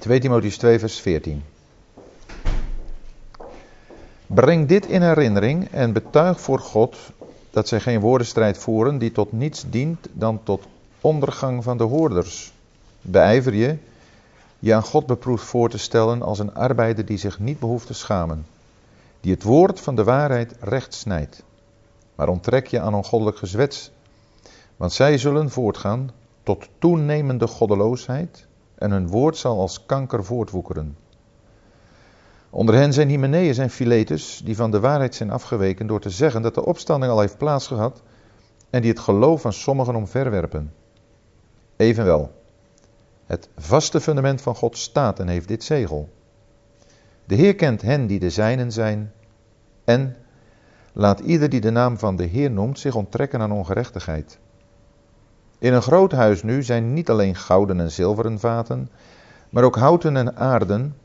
2 Timotheüs 2 vers 14. Breng dit in herinnering en betuig voor God dat zij geen woordenstrijd voeren die tot niets dient dan tot ondergang van de hoorders. Beijver je je aan God beproefd voor te stellen als een arbeider die zich niet behoeft te schamen, die het woord van de waarheid recht snijdt. Maar onttrek je aan ongoddelijk gezwets, want zij zullen voortgaan tot toenemende goddeloosheid en hun woord zal als kanker voortwoekeren. Onder hen zijn Hymenaeus en Philetus, die van de waarheid zijn afgeweken door te zeggen dat de opstanding al heeft plaatsgehad en die het geloof van sommigen omverwerpen. Evenwel, het vaste fundament van God staat en heeft dit zegel. De Heer kent hen die de zijnen zijn en laat ieder die de naam van de Heer noemt zich onttrekken aan ongerechtigheid. In een groot huis nu zijn niet alleen gouden en zilveren vaten, maar ook houten en aarden,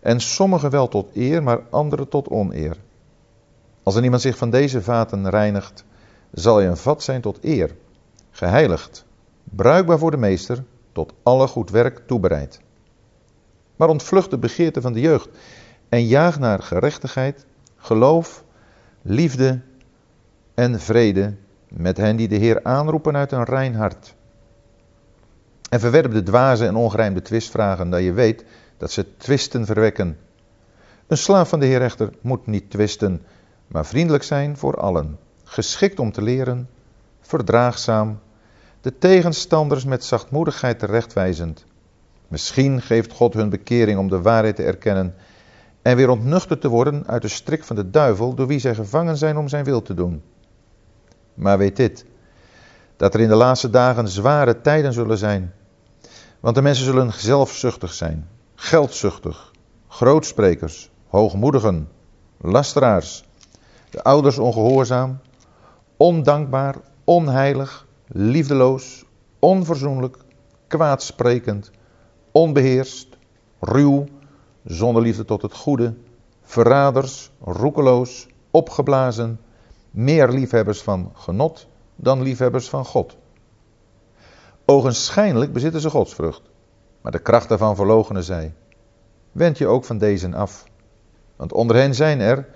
en sommige wel tot eer, maar andere tot oneer. Als er iemand zich van deze vaten reinigt, zal hij een vat zijn tot eer, geheiligd, bruikbaar voor de meester, tot alle goed werk toebereid. Maar ontvlucht de begeerte van de jeugd en jaag naar gerechtigheid, geloof, liefde en vrede met hen die de Heer aanroepen uit een rein hart. En verwerp de dwaze en ongerijmde twistvragen, dat je weet dat ze twisten verwekken. Een slaaf van de Heer echter moet niet twisten, maar vriendelijk zijn voor allen, geschikt om te leren, verdraagzaam, de tegenstanders met zachtmoedigheid terechtwijzend. Misschien geeft God hun bekering om de waarheid te erkennen en weer ontnuchterd te worden uit de strik van de duivel door wie zij gevangen zijn om zijn wil te doen. Maar weet dit, dat er in de laatste dagen zware tijden zullen zijn. Want de mensen zullen zelfzuchtig zijn, geldzuchtig, grootsprekers, hoogmoedigen, lasteraars, de ouders ongehoorzaam, ondankbaar, onheilig, liefdeloos, onverzoenlijk, kwaadsprekend, onbeheerst, ruw, zonder liefde tot het goede, verraders, roekeloos, opgeblazen, meer liefhebbers van genot dan liefhebbers van God. Ogenschijnlijk bezitten ze godsvrucht, maar de kracht daarvan verlogenen zij. Wend je ook van deze af, want onder hen zijn er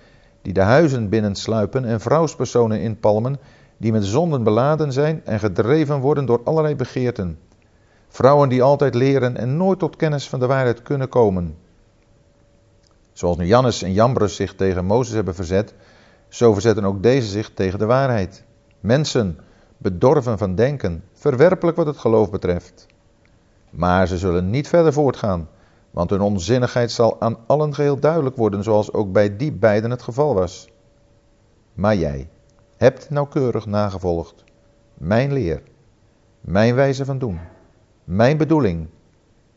die de huizen binnensluipen en vrouwspersonen inpalmen, die met zonden beladen zijn en gedreven worden door allerlei begeerten. Vrouwen die altijd leren en nooit tot kennis van de waarheid kunnen komen. Zoals nu Jannes en Jambres zich tegen Mozes hebben verzet, zo verzetten ook deze zich tegen de waarheid. Mensen, bedorven van denken, verwerpelijk wat het geloof betreft. Maar ze zullen niet verder voortgaan, want hun onzinnigheid zal aan allen geheel duidelijk worden, zoals ook bij die beiden het geval was. Maar jij hebt nauwkeurig nagevolgd mijn leer, mijn wijze van doen, mijn bedoeling,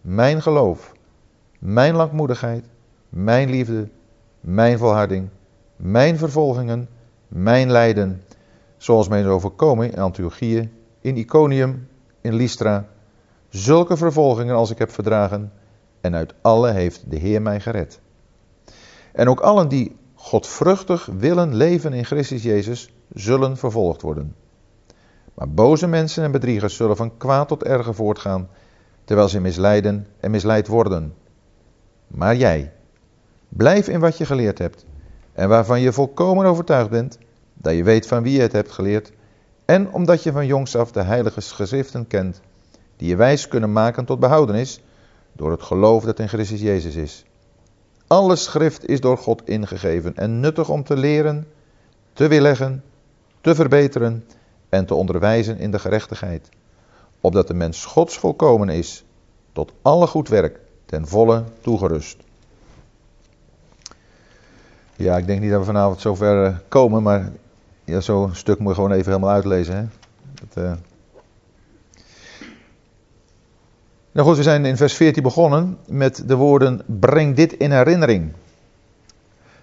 mijn geloof, mijn langmoedigheid, mijn liefde, mijn volharding mijn vervolgingen, mijn lijden, zoals mij is overkomen in Antiochië, in Iconium, in Lystra, zulke vervolgingen als ik heb verdragen, en uit alle heeft de Heer mij gered. En ook allen die godvruchtig willen leven in Christus Jezus, zullen vervolgd worden. Maar boze mensen en bedriegers zullen van kwaad tot erger voortgaan, terwijl ze misleiden en misleid worden. Maar jij, blijf in wat je geleerd hebt en waarvan je volkomen overtuigd bent dat je weet van wie je het hebt geleerd en omdat je van jongs af de heilige geschriften kent, die je wijs kunnen maken tot behoudenis door het geloof dat in Christus Jezus is. Alle schrift is door God ingegeven en nuttig om te leren, te weerleggen, te verbeteren en te onderwijzen in de gerechtigheid, opdat de mens Gods volkomen is, tot alle goed werk, ten volle toegerust. Ja, ik denk niet dat we vanavond zover uh, komen, maar ja, zo'n stuk moet je gewoon even helemaal uitlezen. Hè? Dat, uh... Nou goed, we zijn in vers 14 begonnen met de woorden breng dit in herinnering.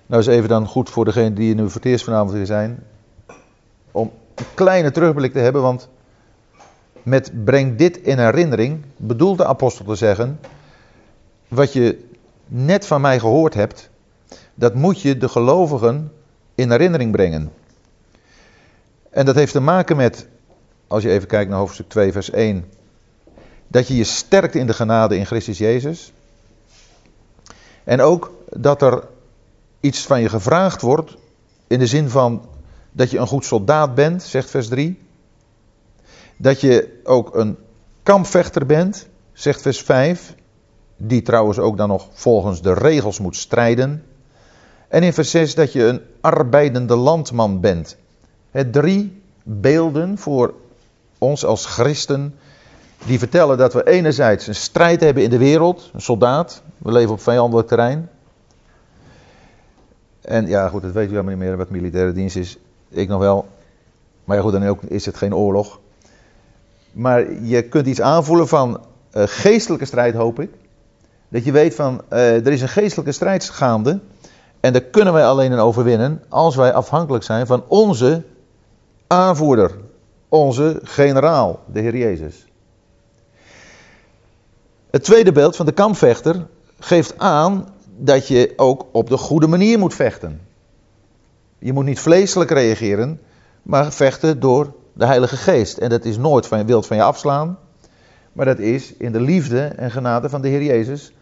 Nou is even dan goed voor degenen die nu voor het eerst vanavond weer zijn, om een kleine terugblik te hebben, want met breng dit in herinnering bedoelt de apostel te zeggen, wat je net van mij gehoord hebt, dat moet je de gelovigen in herinnering brengen. En dat heeft te maken met, als je even kijkt naar hoofdstuk 2, vers 1, dat je je sterkt in de genade in Christus Jezus. En ook dat er iets van je gevraagd wordt in de zin van dat je een goed soldaat bent, zegt vers 3. Dat je ook een kampvechter bent, zegt vers 5. Die trouwens ook dan nog volgens de regels moet strijden. En in vers 6 dat je een arbeidende landman bent. Het drie beelden voor ons als christen. Die vertellen dat we enerzijds een strijd hebben in de wereld. Een soldaat. We leven op vijandelijk terrein. En ja, goed, dat weet u helemaal niet meer wat militaire dienst is. Ik nog wel. Maar ja, goed, dan ook is het geen oorlog. Maar je kunt iets aanvoelen van uh, geestelijke strijd, hoop ik. Dat je weet van, uh, er is een geestelijke strijd gaande. En daar kunnen wij alleen in overwinnen als wij afhankelijk zijn van onze aanvoerder. Onze generaal, de Heer Jezus. Het tweede beeld van de kampvechter geeft aan dat je ook op de goede manier moet vechten. Je moet niet vleeselijk reageren, maar vechten door de Heilige Geest. En dat is nooit van je wild van je afslaan, maar dat is in de liefde en genade van de Heer Jezus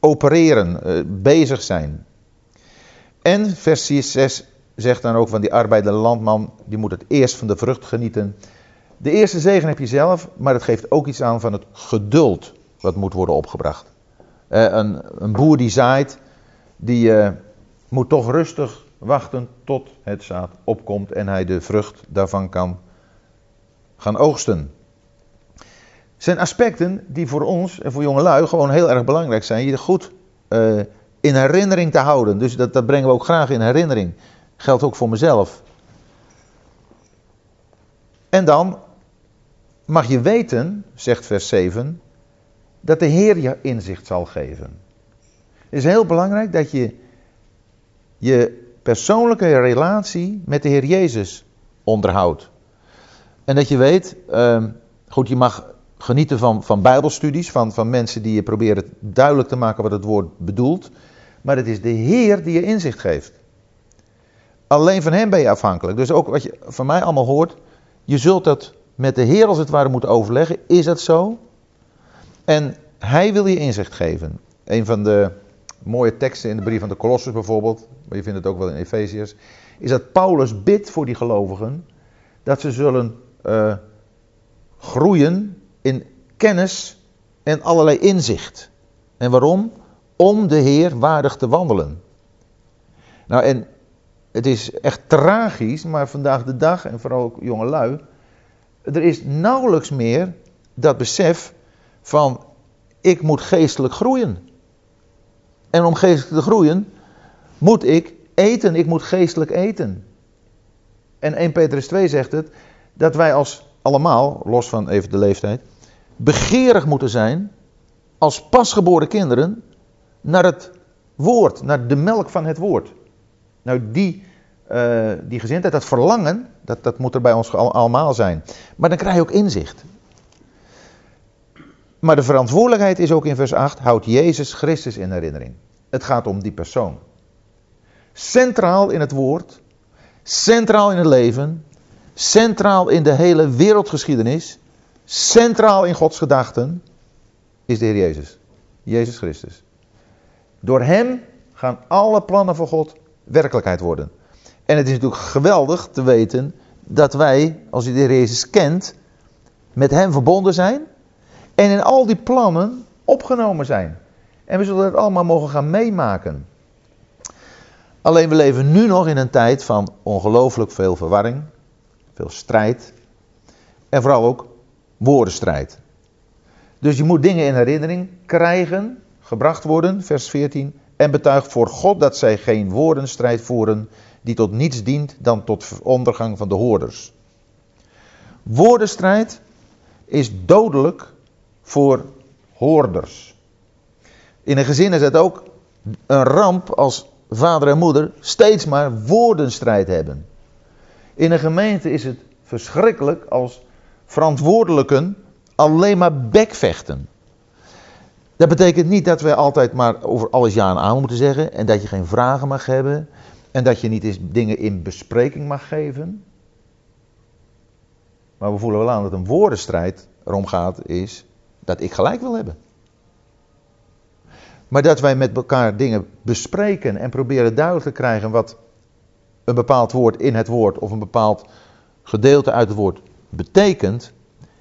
opereren, eh, bezig zijn. En vers 6 zegt dan ook van die arbeidende landman, die moet het eerst van de vrucht genieten. De eerste zegen heb je zelf, maar het geeft ook iets aan van het geduld wat moet worden opgebracht. Eh, een, een, boer die zaait, die uh, moet toch rustig wachten tot het zaad opkomt en hij de vrucht daarvan kan gaan oogsten. Zijn aspecten die voor ons en voor jongelui gewoon heel erg belangrijk zijn. Je goed uh, in herinnering te houden. Dus dat, dat brengen we ook graag in herinnering. Geldt ook voor mezelf. En dan mag je weten, zegt vers 7, dat de Heer je inzicht zal geven. Het is heel belangrijk dat je je persoonlijke relatie met de Heer Jezus onderhoudt. En dat je weet, uh, goed, je mag genieten van, van bijbelstudies, van, van mensen die je proberen duidelijk te maken wat het woord bedoelt. Maar het is de Heer die je inzicht geeft. Alleen van Hem ben je afhankelijk. Dus ook wat je van mij allemaal hoort, je zult dat met de Heer als het ware moeten overleggen. Is dat zo? En Hij wil je inzicht geven. Een van de mooie teksten in de brief van de Colossus bijvoorbeeld, maar je vindt het ook wel in Efeziërs, is dat Paulus bidt voor die gelovigen dat ze zullen uh, groeien in kennis en allerlei inzicht. En waarom? Om de Heer waardig te wandelen. Nou, en het is echt tragisch, maar vandaag de dag, en vooral ook jonge lui, er is nauwelijks meer dat besef van ik moet geestelijk groeien. En om geestelijk te groeien moet ik eten, ik moet geestelijk eten. En 1 Petrus 2 zegt het, dat wij als allemaal, los van even de leeftijd, begeerig moeten zijn als pasgeboren kinderen naar het woord, naar de melk van het woord. Nou, die, uh, die gezindheid, dat verlangen, dat, dat moet er bij ons allemaal zijn. Maar dan krijg je ook inzicht. Maar de verantwoordelijkheid is ook in vers 8, houdt Jezus Christus in herinnering. Het gaat om die persoon. Centraal in het woord, centraal in het leven, centraal in de hele wereldgeschiedenis, centraal in Gods gedachten, is de Heer Jezus. Jezus Christus. Door Hem gaan alle plannen van God werkelijkheid worden. En het is natuurlijk geweldig te weten dat wij, als je de Heer Jezus kent, met Hem verbonden zijn en in al die plannen opgenomen zijn. En we zullen het allemaal mogen gaan meemaken. Alleen we leven nu nog in een tijd van ongelooflijk veel verwarring, veel strijd en vooral ook woordenstrijd. Dus je moet dingen in herinnering krijgen, gebracht worden, vers 14, en betuigt voor God dat zij geen woordenstrijd voeren die tot niets dient dan tot ondergang van de hoorders. Woordenstrijd is dodelijk voor hoorders. In een gezin is het ook een ramp als vader en moeder steeds maar woordenstrijd hebben. In een gemeente is het verschrikkelijk als verantwoordelijken alleen maar bekvechten. Dat betekent niet dat we altijd maar over alles ja en aan moeten zeggen en dat je geen vragen mag hebben en dat je niet eens dingen in bespreking mag geven. Maar we voelen wel aan dat een woordenstrijd erom gaat is dat ik gelijk wil hebben. Maar dat wij met elkaar dingen bespreken en proberen duidelijk te krijgen wat een bepaald woord in het woord of een bepaald gedeelte uit het woord betekent,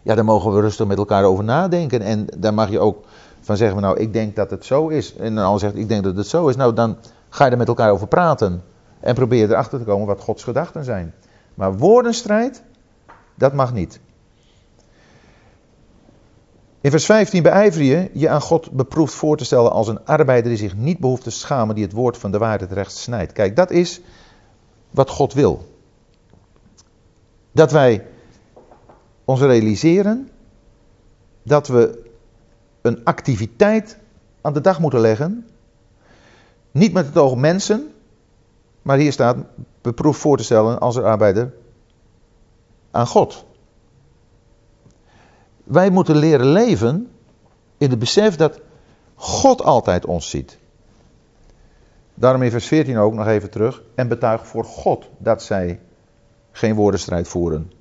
ja, daar mogen we rustig met elkaar over nadenken. En daar mag je ook van zeggen, nou, ik denk dat het zo is. En dan ander zegt, ik denk dat het zo is. Nou, dan ga je er met elkaar over praten. En probeer erachter te komen wat Gods gedachten zijn. Maar woordenstrijd, dat mag niet. In vers 15 beijver je je aan God beproefd voor te stellen als een arbeider die zich niet behoeft te schamen, die het woord van de waarheid recht snijdt. Kijk, dat is wat God wil. Dat wij ons realiseren dat we een activiteit aan de dag moeten leggen. Niet met het oog mensen, maar hier staat beproefd voor te stellen als een arbeider aan God. Wij moeten leren leven in het besef dat God altijd ons ziet. Daarom in vers 14 ook nog even terug. En betuig voor God dat zij geen woordenstrijd voeren.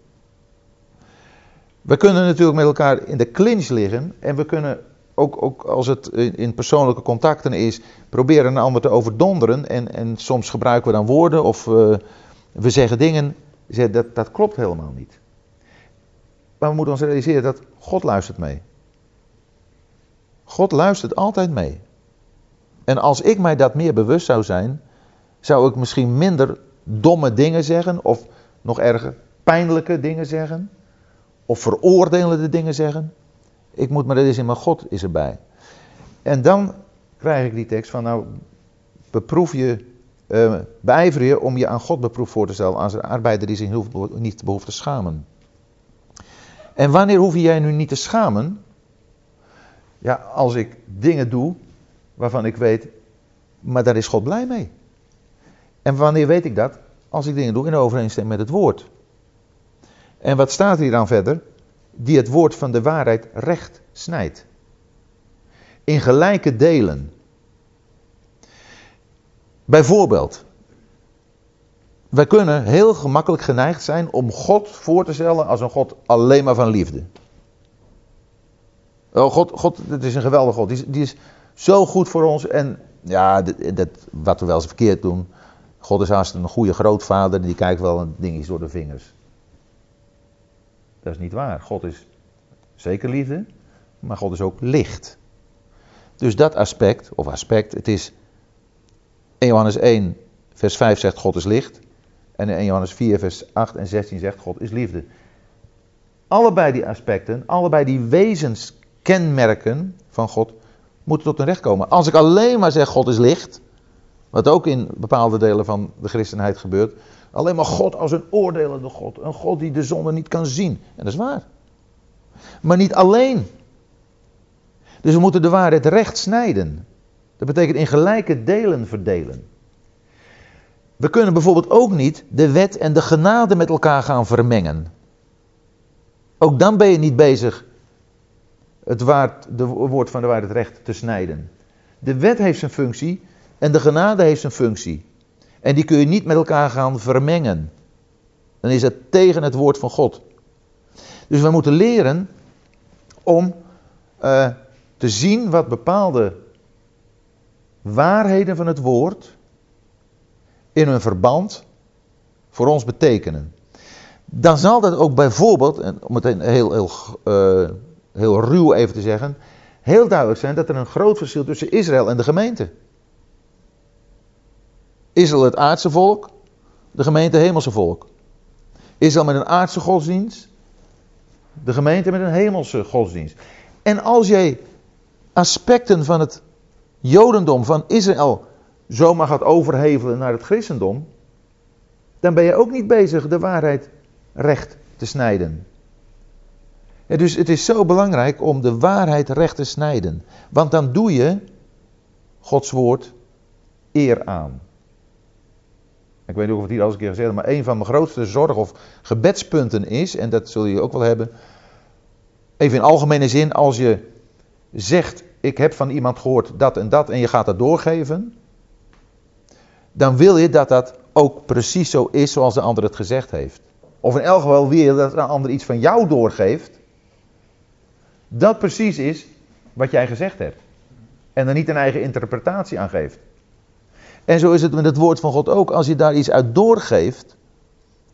We kunnen natuurlijk met elkaar in de clinch liggen. En we kunnen ook, ook als het in persoonlijke contacten is, proberen een ander te overdonderen. En, en soms gebruiken we dan woorden of uh, we zeggen dingen. Dat, dat klopt helemaal niet. Maar we moeten ons realiseren dat God luistert mee. God luistert altijd mee. En als ik mij dat meer bewust zou zijn, zou ik misschien minder domme dingen zeggen, of nog erger, pijnlijke dingen zeggen, of veroordelende dingen zeggen. Ik moet maar eens in mijn God is erbij. En dan krijg ik die tekst van, nou, beproef je, uh, beijver je om je aan God beproef voor te stellen, als een arbeider die zich niet behoeft te schamen. En wanneer hoef jij nu niet te schamen? Ja, als ik dingen doe waarvan ik weet, maar daar is God blij mee. En wanneer weet ik dat? Als ik dingen doe in overeenstemming met het woord. En wat staat hier dan verder? Die het woord van de waarheid recht snijdt. In gelijke delen. Bijvoorbeeld, wij kunnen heel gemakkelijk geneigd zijn om God voor te stellen als een God alleen maar van liefde. Oh, God, God, het is een geweldige God. Die die is zo goed voor ons. En ja, dat, wat we wel eens verkeerd doen. God is haast een goede grootvader. Die kijkt wel een dingetje door de vingers. Dat is niet waar. God is zeker liefde. Maar God is ook licht. Dus dat aspect, of aspect, het is 1 Johannes 1, vers 5 zegt God is licht. En in Johannes 4, vers 8 en 16 zegt God is liefde. Allebei die aspecten, allebei die wezenskenmerken van God moeten tot een recht komen. Als ik alleen maar zeg God is licht, wat ook in bepaalde delen van de christenheid gebeurt, alleen maar God als een oordelende God, een God die de zonde niet kan zien. En dat is waar. Maar niet alleen. Dus we moeten de waarheid recht snijden. Dat betekent in gelijke delen verdelen. We kunnen bijvoorbeeld ook niet de wet en de genade met elkaar gaan vermengen. Ook dan ben je niet bezig het waard, de woord van de waarheid recht te snijden. De wet heeft zijn functie en de genade heeft zijn functie. En die kun je niet met elkaar gaan vermengen. Dan is het tegen het woord van God. Dus we moeten leren om uh, te zien wat bepaalde waarheden van het woord in hun verband voor ons betekenen. Dan zal dat ook bijvoorbeeld, om het heel, heel, uh, heel ruw even te zeggen, heel duidelijk zijn dat er een groot verschil tussen Israël en de gemeente. Israël het aardse volk, de gemeente hemelse volk. Israël met een aardse godsdienst, de gemeente met een hemelse godsdienst. En als jij aspecten van het Jodendom, van Israël, zomaar gaat overhevelen naar het christendom, dan ben je ook niet bezig de waarheid recht te snijden. Dus het is zo belangrijk om de waarheid recht te snijden. Want dan doe je Gods woord eer aan. Ik weet niet of het hier al eens een keer gezegd heb, maar een van mijn grootste zorg of gebedspunten is, en dat zul je ook wel hebben, even in algemene zin, als je zegt, ik heb van iemand gehoord dat en dat, en je gaat dat doorgeven, dan wil je dat dat ook precies zo is zoals de ander het gezegd heeft. Of in elk geval wil je dat een ander iets van jou doorgeeft, dat precies is wat jij gezegd hebt. En er niet een eigen interpretatie aan geeft. En zo is het met het woord van God ook. Als je daar iets uit doorgeeft,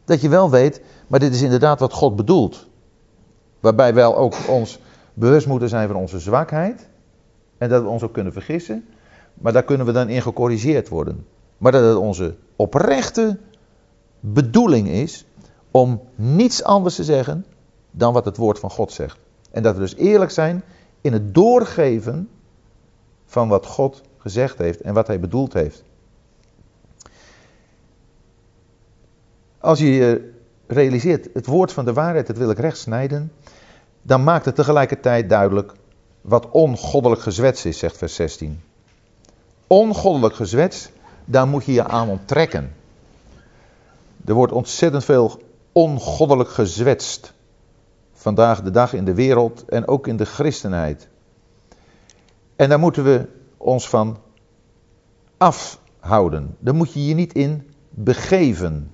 dat je wel weet, maar dit is inderdaad wat God bedoelt. Waarbij wel ook ons bewust moeten zijn van onze zwakheid. En dat we ons ook kunnen vergissen. Maar daar kunnen we dan in gecorrigeerd worden. Maar dat het onze oprechte bedoeling is om niets anders te zeggen dan wat het woord van God zegt. En dat we dus eerlijk zijn in het doorgeven van wat God gezegd heeft en wat hij bedoeld heeft. Als je realiseert, het woord van de waarheid, dat wil ik recht snijden, dan maakt het tegelijkertijd duidelijk wat ongoddelijk gezwets is, zegt vers 16. Ongoddelijk gezwets, daar moet je je aan onttrekken. Er wordt ontzettend veel ongoddelijk gezwetst. Vandaag de dag in de wereld en ook in de christenheid. En daar moeten we ons van afhouden. Daar moet je je niet in begeven.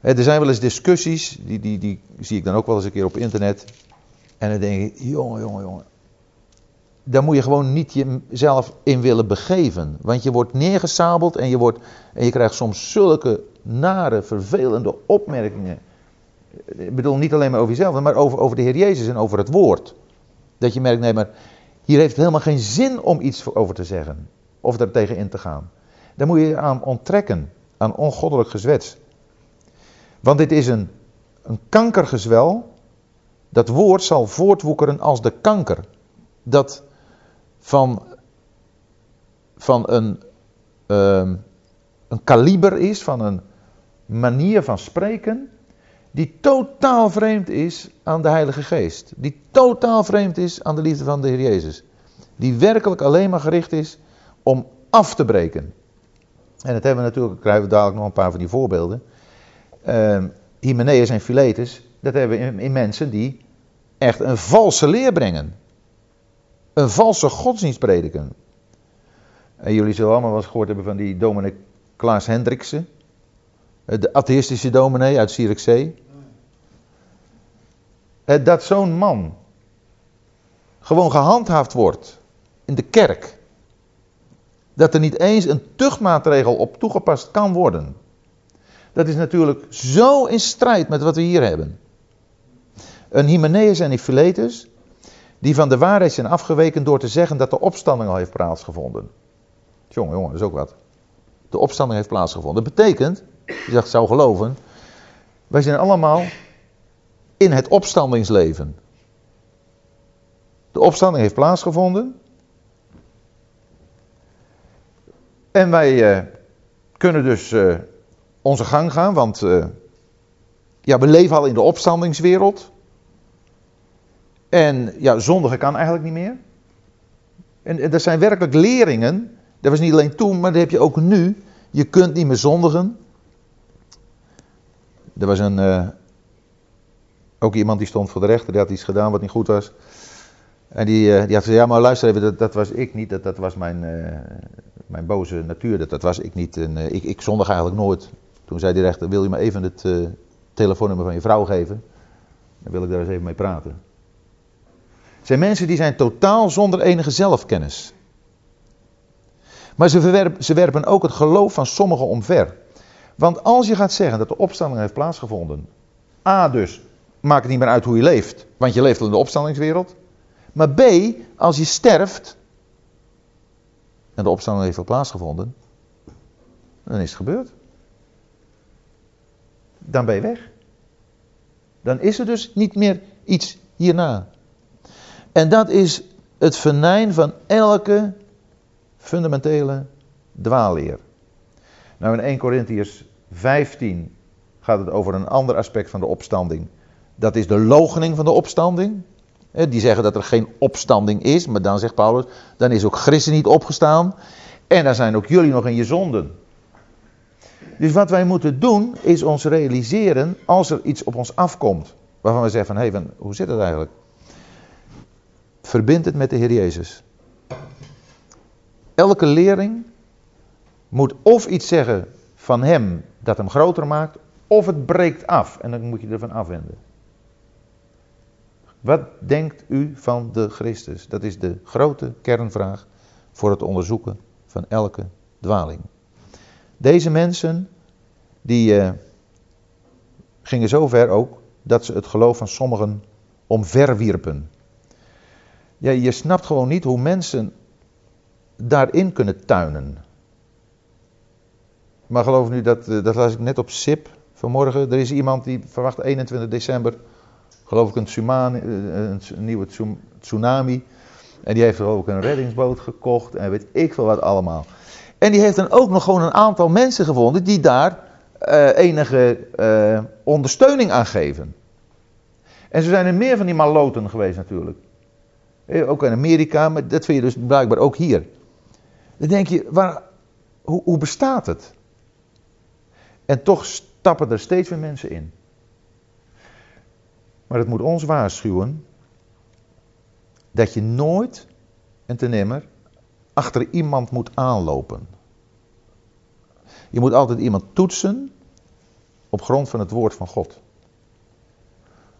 Er zijn wel eens discussies, die, die, die zie ik dan ook wel eens een keer op internet. En dan denk ik, jongen, jongen, jongen. Daar moet je gewoon niet jezelf in willen begeven. Want je wordt neergesabeld en je, wordt, en je krijgt soms zulke nare, vervelende opmerkingen. Ik bedoel niet alleen maar over jezelf, maar over, over de Heer Jezus en over het woord. Dat je merkt, nee, maar hier heeft het helemaal geen zin om iets over te zeggen. Of er tegen in te gaan. Daar moet je je aan onttrekken, aan ongoddelijk gezwets. Want dit is een, een kankergezwel. Dat woord zal voortwoekeren als de kanker. Dat van, van een, uh, een kaliber is, van een manier van spreken. Die totaal vreemd is aan de Heilige Geest. Die totaal vreemd is aan de liefde van de Heer Jezus. Die werkelijk alleen maar gericht is om af te breken. En dat hebben we natuurlijk, krijgen we dadelijk nog een paar van die voorbeelden. Uh, Hymenaeus en Philetus, dat hebben we in, in, mensen die echt een valse leer brengen. Een valse godsdienst prediken. En jullie zullen allemaal wel eens gehoord hebben van die dominee Klaas Hendriksen. De atheïstische dominee uit Zierikzee. Dat zo'n man gewoon gehandhaafd wordt in de kerk. Dat er niet eens een tuchtmaatregel op toegepast kan worden. Dat is natuurlijk zo in strijd met wat we hier hebben. Een Hymenaeus en een Philetus, die van de waarheid zijn afgeweken door te zeggen dat de opstanding al heeft plaatsgevonden. Jongen, jongen, dat is ook wat. De opstanding heeft plaatsgevonden. Dat betekent, je zegt zou geloven, wij zijn allemaal in het opstandingsleven. De opstanding heeft plaatsgevonden. En wij uh, kunnen dus uh, onze gang gaan, want uh, ja, we leven al in de opstandingswereld. En ja, zondigen kan eigenlijk niet meer. En, en dat zijn werkelijk leringen. Dat was niet alleen toen, maar dat heb je ook nu. Je kunt niet meer zondigen. Er was een, ook iemand die stond voor de rechter, die had iets gedaan wat niet goed was. En die, uh, die had gezegd, ja maar luister even, dat, dat was ik niet, dat, dat was mijn, uh, mijn boze natuur, dat, dat was ik niet. En, ik, ik zondig eigenlijk nooit. Toen zei die rechter, wil je me even het telefoonnummer van je vrouw geven? Dan wil ik daar eens even mee praten. Het zijn mensen die zijn totaal zonder enige zelfkennis. Maar ze, verwerpen, ze werpen ook het geloof van sommigen omver. Want als je gaat zeggen dat de opstanding heeft plaatsgevonden. A dus, maakt het niet meer uit hoe je leeft. Want je leeft al in de opstandingswereld. Maar B, als je sterft. En de opstanding heeft al plaatsgevonden. Dan is het gebeurd. Dan ben je weg. Dan is er dus niet meer iets hierna. En dat is het venijn van elke fundamentele dwaalleer. Nou, in 1 Corinthians 15 gaat het over een ander aspect van de opstanding. Dat is de logening van de opstanding. Die zeggen dat er geen opstanding is, maar dan zegt Paulus, dan is ook Christus niet opgestaan. En dan zijn ook jullie nog in je zonden. Dus wat wij moeten doen, is ons realiseren als er iets op ons afkomt. Waarvan we zeggen van, hé, hoe zit het eigenlijk? Verbind het met de Heer Jezus. Elke leerling moet of iets zeggen van hem dat hem groter maakt, of het breekt af en dan moet je ervan afwenden. Wat denkt u van de Christus? Dat is de grote kernvraag voor het onderzoeken van elke dwaling. Deze mensen die uh, gingen zover ook dat ze het geloof van sommigen omverwierpen. Ja, je snapt gewoon niet hoe mensen daarin kunnen tuinen. Maar geloof nu, dat, eh, dat las ik net op SIP vanmorgen. Er is iemand die verwacht 21 december, geloof ik, een, tsunami, eh, een nieuwe tsunami. En die heeft geloof ik een reddingsboot gekocht en weet ik veel wat allemaal. En die heeft dan ook nog gewoon een aantal mensen gevonden die daar uh, enige ondersteuning aan geven. En zo zijn er meer van die maloten geweest natuurlijk. Ook in Amerika, maar dat vind je dus blijkbaar ook hier. Dan denk je, waar, hoe, hoe bestaat het? En toch stappen er steeds meer mensen in. Maar het moet ons waarschuwen dat je nooit en te nimmer achter iemand moet aanlopen. Je moet altijd iemand toetsen op grond van het woord van God.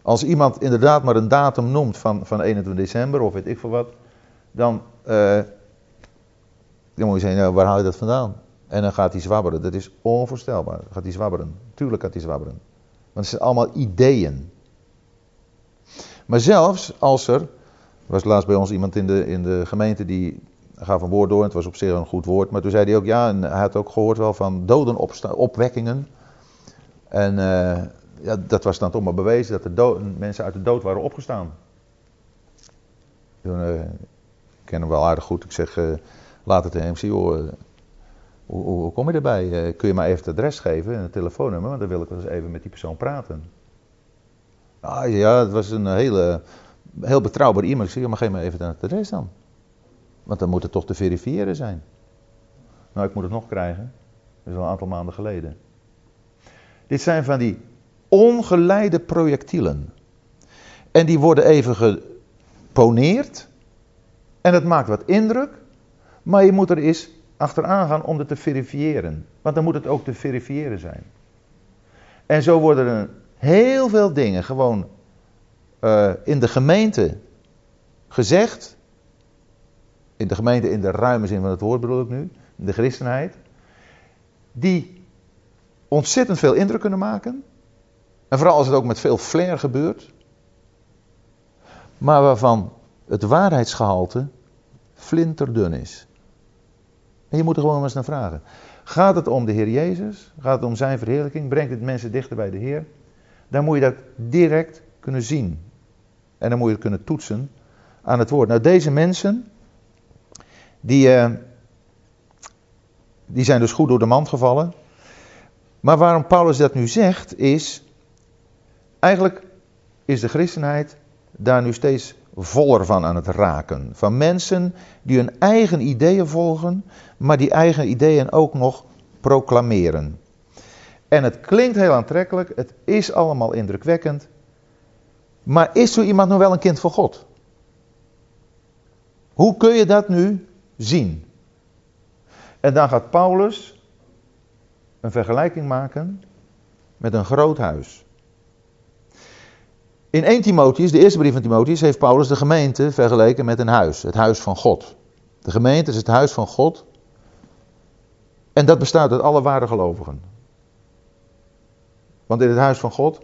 Als iemand inderdaad maar een datum noemt van, van 21 december of weet ik veel wat, dan, uh, dan moet je zeggen, nou, waar haal je dat vandaan? En dan gaat hij zwabberen. Dat is onvoorstelbaar. gaat hij zwabberen. Tuurlijk gaat hij zwabberen. Want het zijn allemaal ideeën. Maar zelfs als er, er was laatst bij ons iemand in de, in de gemeente die gaf een woord door. En het was op zich een goed woord. Maar toen zei hij ook, ja, en hij had ook gehoord wel van dodenopwekkingen. En uh, ja, dat was dan toch maar bewezen dat de mensen uit de dood waren opgestaan. Ik ken hem wel aardig goed. Ik zeg, uh, laat het hem zien, joh, hoe, hoe, kom je erbij? kun je maar even het adres geven en het telefoonnummer, want dan wil ik wel eens even met die persoon praten. Ah, ja, het was een hele, heel betrouwbaar iemand. Ik zeg, maar geef me even het adres dan. Want dan moet het toch te verifiëren zijn. Nou, ik moet het nog krijgen. Dat is al een aantal maanden geleden. Dit zijn van die ongeleide projectielen. En die worden even geponeerd. En het maakt wat indruk. Maar je moet er eens achteraan gaan om het te verifiëren. Want dan moet het ook te verifiëren zijn. En zo worden er heel veel dingen gewoon uh, in de gemeente gezegd in de gemeente in de ruime zin van het woord bedoel ik nu, in de christenheid, die ontzettend veel indruk kunnen maken. En vooral als het ook met veel flair gebeurt. Maar waarvan het waarheidsgehalte flinterdun is. En je moet er gewoon eens naar vragen. Gaat het om de Heer Jezus? Gaat het om zijn verheerlijking? Brengt het mensen dichter bij de Heer? Dan moet je dat direct kunnen zien. En dan moet je het kunnen toetsen aan het woord. Nou, deze mensen, die, uh, die zijn dus goed door de mand gevallen. Maar waarom Paulus dat nu zegt, is. Eigenlijk is de christenheid daar nu steeds voller van aan het raken. Van mensen die hun eigen ideeën volgen, maar die eigen ideeën ook nog proclameren. En het klinkt heel aantrekkelijk, het is allemaal indrukwekkend. Maar is zo iemand nou wel een kind van God? Hoe kun je dat nu zien. En dan gaat Paulus een vergelijking maken met een groot huis. In 1 Timotheus, de eerste brief van Timotheus, heeft Paulus de gemeente vergeleken met een huis, het huis van God. De gemeente is het huis van God. En dat bestaat uit alle ware gelovigen. Want in het huis van God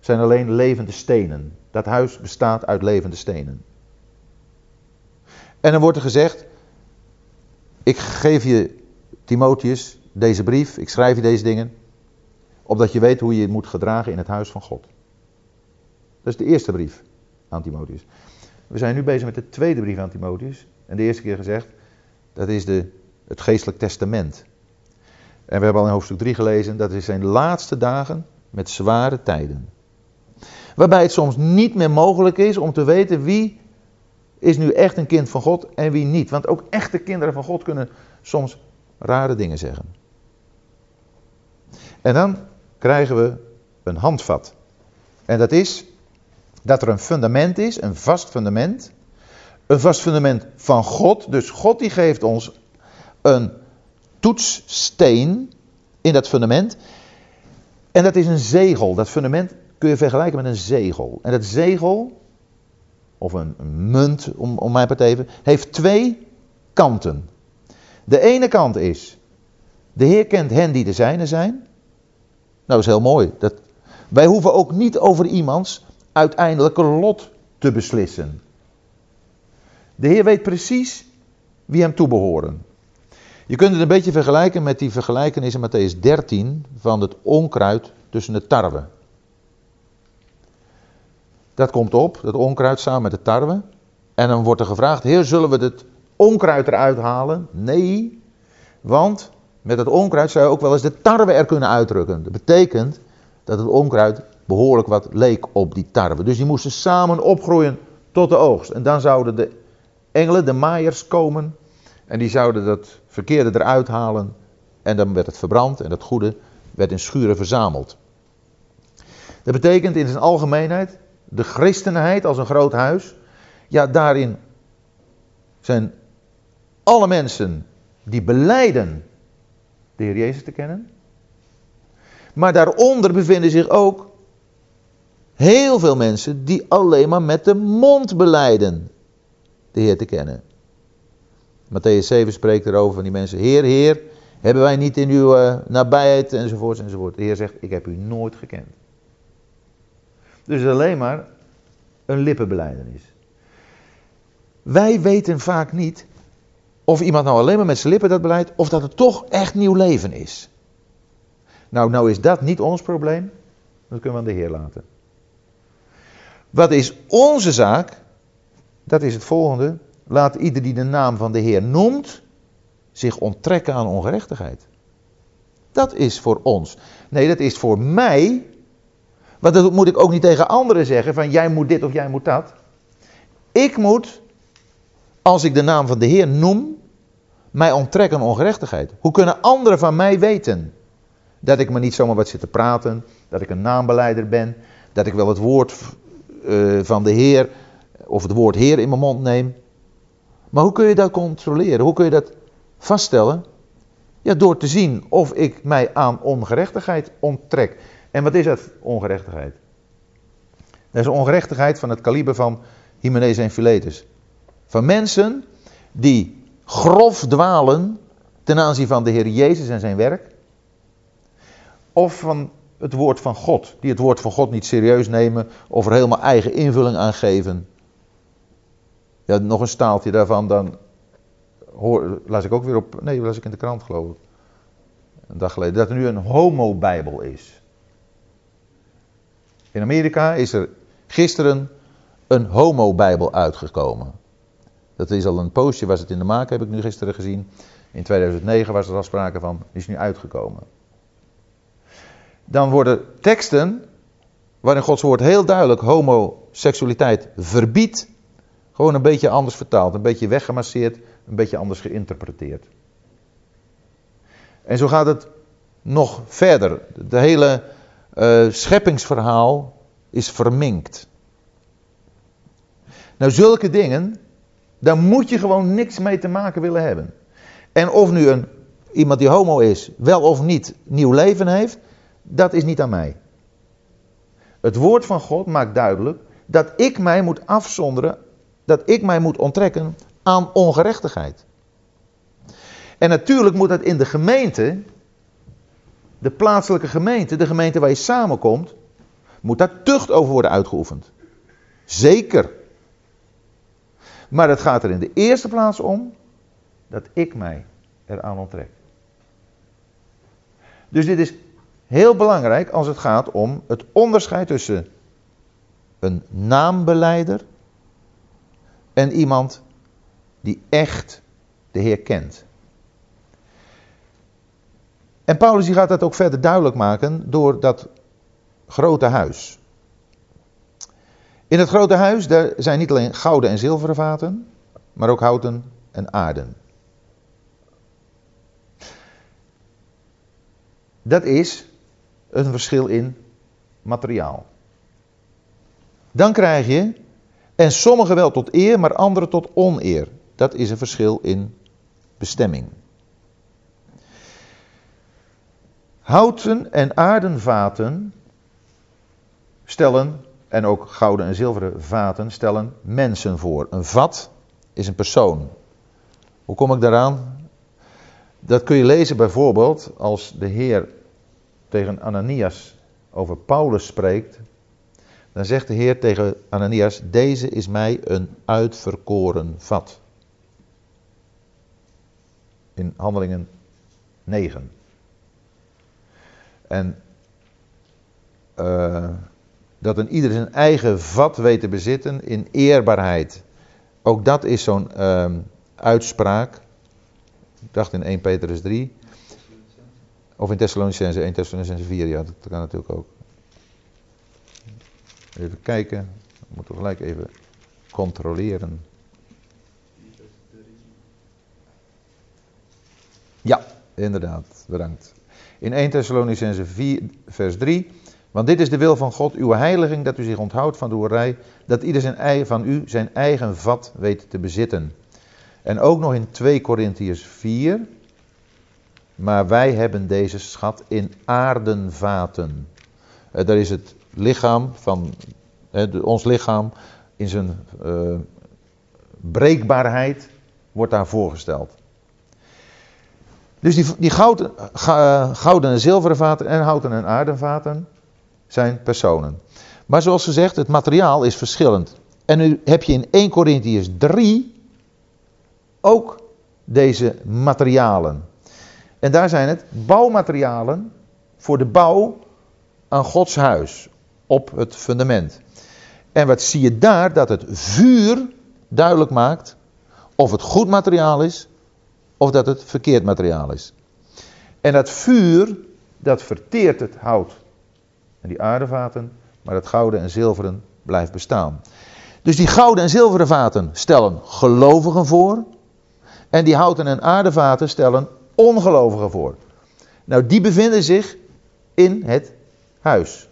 zijn alleen levende stenen. Dat huis bestaat uit levende stenen. En dan wordt er gezegd, ik geef je, Timotheus, deze brief, ik schrijf je deze dingen, opdat je weet hoe je je moet gedragen in het huis van God. Dat is de eerste brief aan Timotheus. We zijn nu bezig met de tweede brief aan Timotheus. En de eerste keer gezegd, dat is de, het geestelijk testament. En we hebben al in hoofdstuk 3 gelezen, dat is zijn laatste dagen met zware tijden. Waarbij het soms niet meer mogelijk is om te weten wie is nu echt een kind van God en wie niet. Want ook echte kinderen van God kunnen soms rare dingen zeggen. En dan krijgen we een handvat. En dat is dat er een fundament is, een vast fundament. Een vast fundament van God. Dus God die geeft ons een toetssteen in dat fundament. En dat is een zegel. Dat fundament kun je vergelijken met een zegel. En dat zegel of een, munt, om, om mijn part even, heeft twee kanten. De ene kant is, de Heer kent hen die de zijne zijn. Nou, dat is heel mooi. Dat, wij hoeven ook niet over iemands uiteindelijke lot te beslissen. De Heer weet precies wie hem toebehoren. Je kunt het een beetje vergelijken met die vergelijkenis in Matthäus 13 van het onkruid tussen de tarwe. Dat komt op, dat onkruid samen met de tarwe. En dan wordt er gevraagd, heer, zullen we het onkruid eruit halen? Nee, want met het onkruid zou je ook wel eens de tarwe er kunnen uitdrukken. Dat betekent dat het onkruid behoorlijk wat leek op die tarwe. Dus die moesten samen opgroeien tot de oogst. En dan zouden de engelen, de maaiers, komen. En die zouden dat verkeerde eruit halen. En dan werd het verbrand en het goede werd in schuren verzameld. Dat betekent in zijn algemeenheid de christenheid als een groot huis. Ja, daarin zijn alle mensen die beleiden de Heer Jezus te kennen. Maar daaronder bevinden zich ook heel veel mensen die alleen maar met de mond beleiden de Heer te kennen. Matthäus 7 spreekt erover van die mensen. Heer, Heer, hebben wij niet in uw uh, nabijheid enzovoort enzovoort. De Heer zegt, ik heb u nooit gekend. Dus alleen maar een lippenbeleidenis. Wij weten vaak niet of iemand nou alleen maar met zijn lippen dat beleidt, of dat het toch echt nieuw leven is. Nou, nou is dat niet ons probleem. Dat kunnen we aan de Heer laten. Wat is onze zaak? Dat is het volgende. Laat ieder die de naam van de Heer noemt, zich onttrekken aan ongerechtigheid. Dat is voor ons. Nee, dat is voor mij. Want dat moet ik ook niet tegen anderen zeggen: van jij moet dit of jij moet dat. Ik moet, als ik de naam van de Heer noem, mij onttrekken aan ongerechtigheid. Hoe kunnen anderen van mij weten dat ik me niet zomaar wat zit te praten, dat ik een naambeleider ben, dat ik wel het woord uh, van de Heer of het woord Heer in mijn mond neem? Maar hoe kun je dat controleren? Hoe kun je dat vaststellen? Ja, door te zien of ik mij aan ongerechtigheid onttrek. En wat is dat, ongerechtigheid? Dat is ongerechtigheid van het kaliber van Hymenaeus en Philetus. Van mensen die grof dwalen ten aanzien van de Heer Jezus en zijn werk. Of van het woord van God, die het woord van God niet serieus nemen of er helemaal eigen invulling aan geven. Ja, nog een staaltje daarvan, dan hoor, las ik ook weer op, nee, las ik in de krant geloof ik. Een dag geleden, dat er nu een homo-bijbel is. In Amerika is er gisteren een homo-bijbel uitgekomen. Dat is al een poosje, was het in de maak, heb ik nu gisteren gezien. In 2009 was er al sprake van, is nu uitgekomen. Dan worden teksten waarin Gods woord heel duidelijk homoseksualiteit verbiedt, gewoon een beetje anders vertaald, een beetje weggemasseerd, een beetje anders geïnterpreteerd. En zo gaat het nog verder. De hele uh, scheppingsverhaal is verminkt. Nou, zulke dingen, daar moet je gewoon niks mee te maken willen hebben. En of nu een, iemand die homo is, wel of niet nieuw leven heeft, dat is niet aan mij. Het woord van God maakt duidelijk dat ik mij moet afzonderen, dat ik mij moet onttrekken aan ongerechtigheid. En natuurlijk moet dat in de gemeente, de plaatselijke gemeente, de gemeente waar je samenkomt, moet daar tucht over worden uitgeoefend. Zeker. Maar het gaat er in de eerste plaats om dat ik mij eraan onttrek. Dus dit is heel belangrijk als het gaat om het onderscheid tussen een naambeleider en iemand die echt de Heer kent. En Paulus die gaat dat ook verder duidelijk maken door dat grote huis. In het grote huis daar zijn niet alleen gouden en zilveren vaten, maar ook houten en aarden. Dat is een verschil in materiaal. Dan krijg je, en sommigen wel tot eer, maar anderen tot oneer. Dat is een verschil in bestemming. Houten en aardenvaten stellen, en ook gouden en zilveren vaten stellen mensen voor. Een vat is een persoon. Hoe kom ik daaraan? Dat kun je lezen bijvoorbeeld als de Heer tegen Ananias over Paulus spreekt. Dan zegt de Heer tegen Ananias: Deze is mij een uitverkoren vat. In handelingen 9. En uh, dat een ieder zijn eigen vat weet te bezitten in eerbaarheid. Ook dat is zo'n uh, uitspraak. Ik dacht in 1 Petrus 3. Of in Thessalonicense 1 Thessalonicense 4, ja, dat kan natuurlijk ook. Even kijken. We moeten gelijk even controleren. Ja, inderdaad. Bedankt. In 1 Thessalonicense 4, vers 3. Want dit is de wil van God, uw heiliging, dat u zich onthoudt van de hoerij, dat ieder zijn, van u zijn eigen vat weet te bezitten. En ook nog in 2 Korintiërs 4. Maar wij hebben deze schat in aardenvaten. Uh, daar is het lichaam van, ons lichaam in zijn uh, breekbaarheid, wordt daar voorgesteld. Dus die, die gouden, gouden en zilveren vaten en houten en aardenvaten zijn personen. Maar zoals gezegd, het materiaal is verschillend. En nu heb je in 1 Corinthians 3 ook deze materialen. En daar zijn het bouwmaterialen voor de bouw aan Gods huis op het fundament. En wat zie je daar? Dat het vuur duidelijk maakt of het goed materiaal is of dat het verkeerd materiaal is. En dat vuur, dat verteert het hout en die aardevaten, maar het gouden en zilveren blijft bestaan. Dus die gouden en zilveren vaten stellen gelovigen voor. En die houten en aardevaten stellen ongelovigen voor. Nou, die bevinden zich in het huis.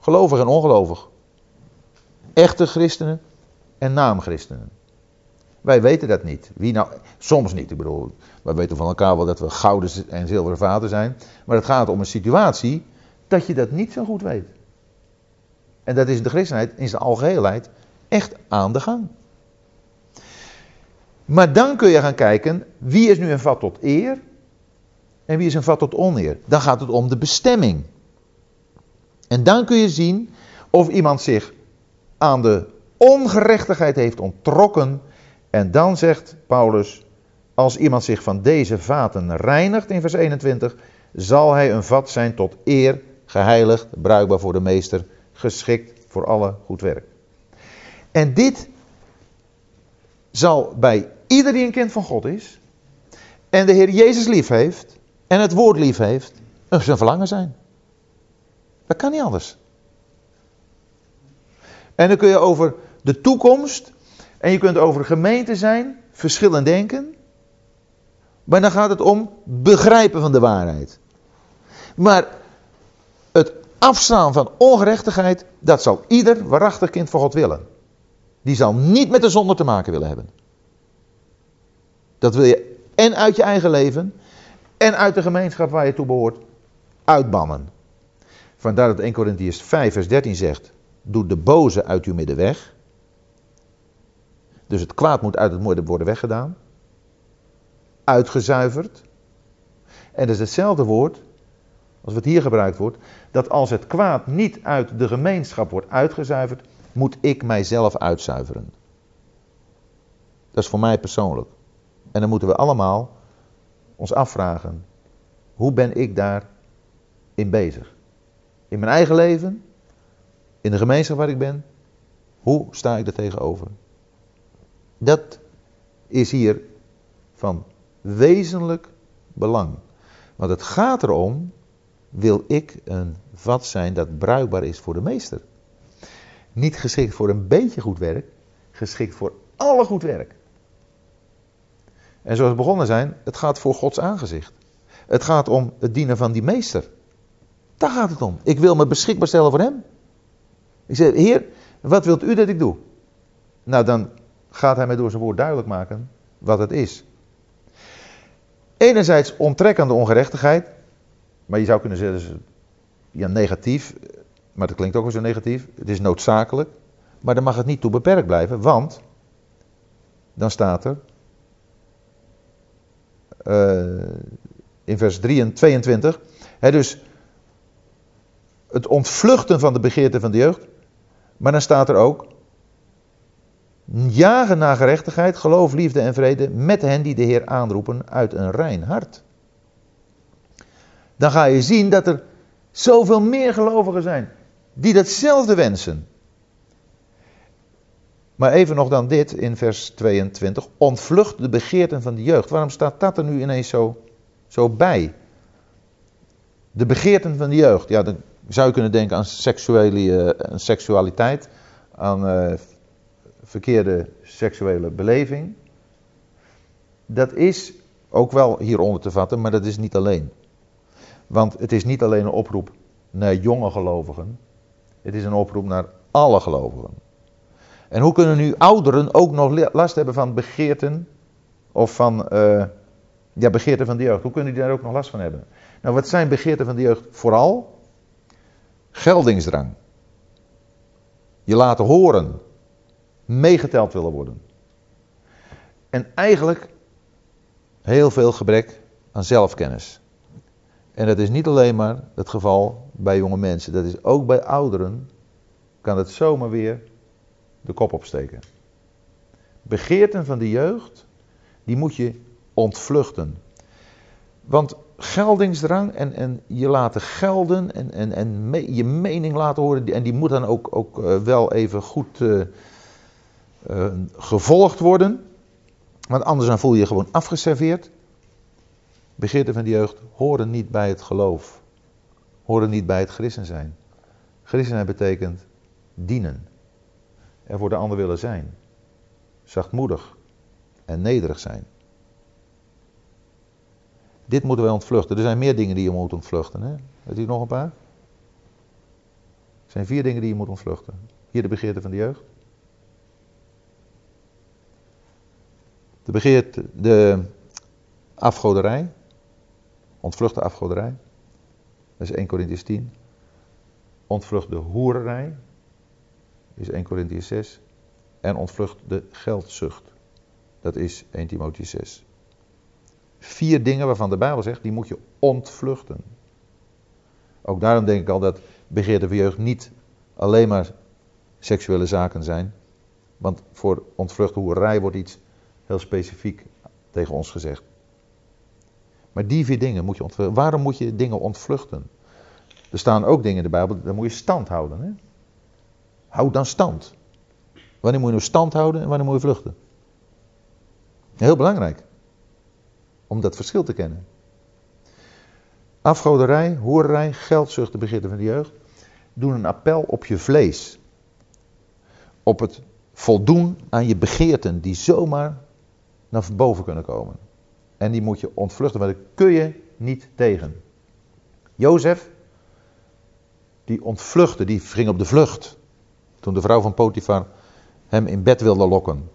Gelovig en ongelovig. Echte christenen en naamchristenen. Wij weten dat niet. Wie nou, soms niet. Ik bedoel, wij weten van elkaar wel dat we gouden en zilveren vaten zijn. Maar het gaat om een situatie dat je dat niet zo goed weet. En dat is de christenheid in zijn algeheelheid echt aan de gang. Maar dan kun je gaan kijken, wie is nu een vat tot eer en wie is een vat tot oneer. Dan gaat het om de bestemming. En dan kun je zien of iemand zich aan de ongerechtigheid heeft onttrokken. En dan zegt Paulus, als iemand zich van deze vaten reinigt in vers 21, zal hij een vat zijn tot eer geheiligd, bruikbaar voor de meester, geschikt voor alle goed werk. En dit zal bij ieder die een kind van God is, en de Heer Jezus lief heeft, en het woord lief heeft, zijn verlangen zijn. Dat kan niet anders. En dan kun je over de toekomst, en je kunt over gemeente zijn, verschillend denken. Maar dan gaat het om begrijpen van de waarheid. Maar het afstaan van ongerechtigheid, dat zal ieder waarachtig kind van God willen. Die zal niet met de zonde te maken willen hebben. Dat wil je en uit je eigen leven en uit de gemeenschap waar je toe behoort uitbannen. Vandaar dat 1 Corinthians 5 vers 13 zegt, doe de boze uit uw midden weg. Dus het kwaad moet uit het midden worden weggedaan. Uitgezuiverd. En dat is hetzelfde woord als het hier gebruikt wordt, dat als het kwaad niet uit de gemeenschap wordt uitgezuiverd, moet ik mijzelf uitzuiveren. Dat is voor mij persoonlijk. En dan moeten we allemaal ons afvragen, hoe ben ik daar in bezig? In mijn eigen leven, in de gemeenschap waar ik ben, hoe sta ik er tegenover? Dat is hier van wezenlijk belang. Want het gaat erom wil ik een vat zijn dat bruikbaar is voor de meester. Niet geschikt voor een beetje goed werk, geschikt voor alle goed werk. En zoals we begonnen zijn, het gaat voor Gods aangezicht. Het gaat om het dienen van die meester. Daar gaat het om. Ik wil me beschikbaar stellen voor hem. Ik zeg, Heer, wat wilt u dat ik doe? Nou, dan gaat hij mij door zijn woord duidelijk maken wat het is. Enerzijds onttrekkende ongerechtigheid, maar je zou kunnen zeggen, ja, negatief, maar dat klinkt ook wel zo negatief. Het is noodzakelijk, maar dan mag het niet toe beperkt blijven, want dan staat er, uh, in vers 3 en 22. He, dus het ontvluchten van de begeerte van de jeugd. Maar dan staat er ook. Jagen naar gerechtigheid, geloof, liefde en vrede met hen die de Heer aanroepen uit een rein hart. Dan ga je zien dat er zoveel meer gelovigen zijn die datzelfde wensen. Maar even nog dan dit in vers 22. Ontvlucht de begeerten van de jeugd. Waarom staat dat er nu ineens zo, zo bij? De begeerten van de jeugd. Ja, dan zou je kunnen denken aan, seksuele, uh, seksualiteit. Aan uh, verkeerde seksuele beleving. Dat is ook wel hieronder te vatten, maar dat is niet alleen. Want het is niet alleen een oproep naar jonge gelovigen. Het is een oproep naar alle gelovigen. En hoe kunnen nu ouderen ook nog last hebben van begeerten of van uh, ja, begeerten van de jeugd? Hoe kunnen die daar ook nog last van hebben? Nou, wat zijn begeerten van de jeugd? Vooral geldingsdrang. Je laten horen, meegeteld willen worden. En eigenlijk heel veel gebrek aan zelfkennis. En dat is niet alleen maar het geval bij jonge mensen, dat is ook bij ouderen, kan het zomaar weer de kop opsteken. Begeerten van de jeugd, die moet je ontvluchten. Want geldingsdrang en, en je laten gelden en, en, en je mening laten horen, en die moet dan ook, ook uh, wel even goed uh, uh, gevolgd worden. Want anders dan voel je je gewoon afgeserveerd. Begeerten van de jeugd horen niet bij het geloof. Horen niet bij het christen zijn. Christen zijn betekent dienen er voor de ander willen zijn. Zachtmoedig en nederig zijn. Dit moeten wij ontvluchten. Er zijn meer dingen die je moet ontvluchten. Hè? Weet u nog een paar? Er zijn vier dingen die je moet ontvluchten. Hier de begeerte van de jeugd. De begeerte, de afgoderij. Ontvlucht de afgoderij. Dat is 1 Corinthians 10. Ontvlucht de hoererij is 1 Corinthians 6. En ontvlucht de geldzucht. Dat is 1 Timotheus 6. Vier dingen waarvan de Bijbel zegt, die moet je ontvluchten. Ook daarom denk ik al dat begeerte van jeugd niet alleen maar seksuele zaken zijn. Want voor ontvlucht hoerij wordt iets heel specifiek tegen ons gezegd. Maar die vier dingen moet je ontvluchten. Waarom moet je dingen ontvluchten? Er staan ook dingen in de Bijbel, daar moet je stand houden. Hè? Houd dan stand. Wanneer moet je nou stand houden en wanneer moet je vluchten? Heel belangrijk. Om dat verschil te kennen. Afgoderij, hoererij, geldzucht, de begeerte van de jeugd. Doen een appel op je vlees. Op het voldoen aan je begeerten die zomaar naar boven kunnen komen. En die moet je ontvluchten, want daar kun je niet tegen. Jozef, die ontvluchtte, die ging op de vlucht. Toen de vrouw van Potifar hem in bed wilde lokken.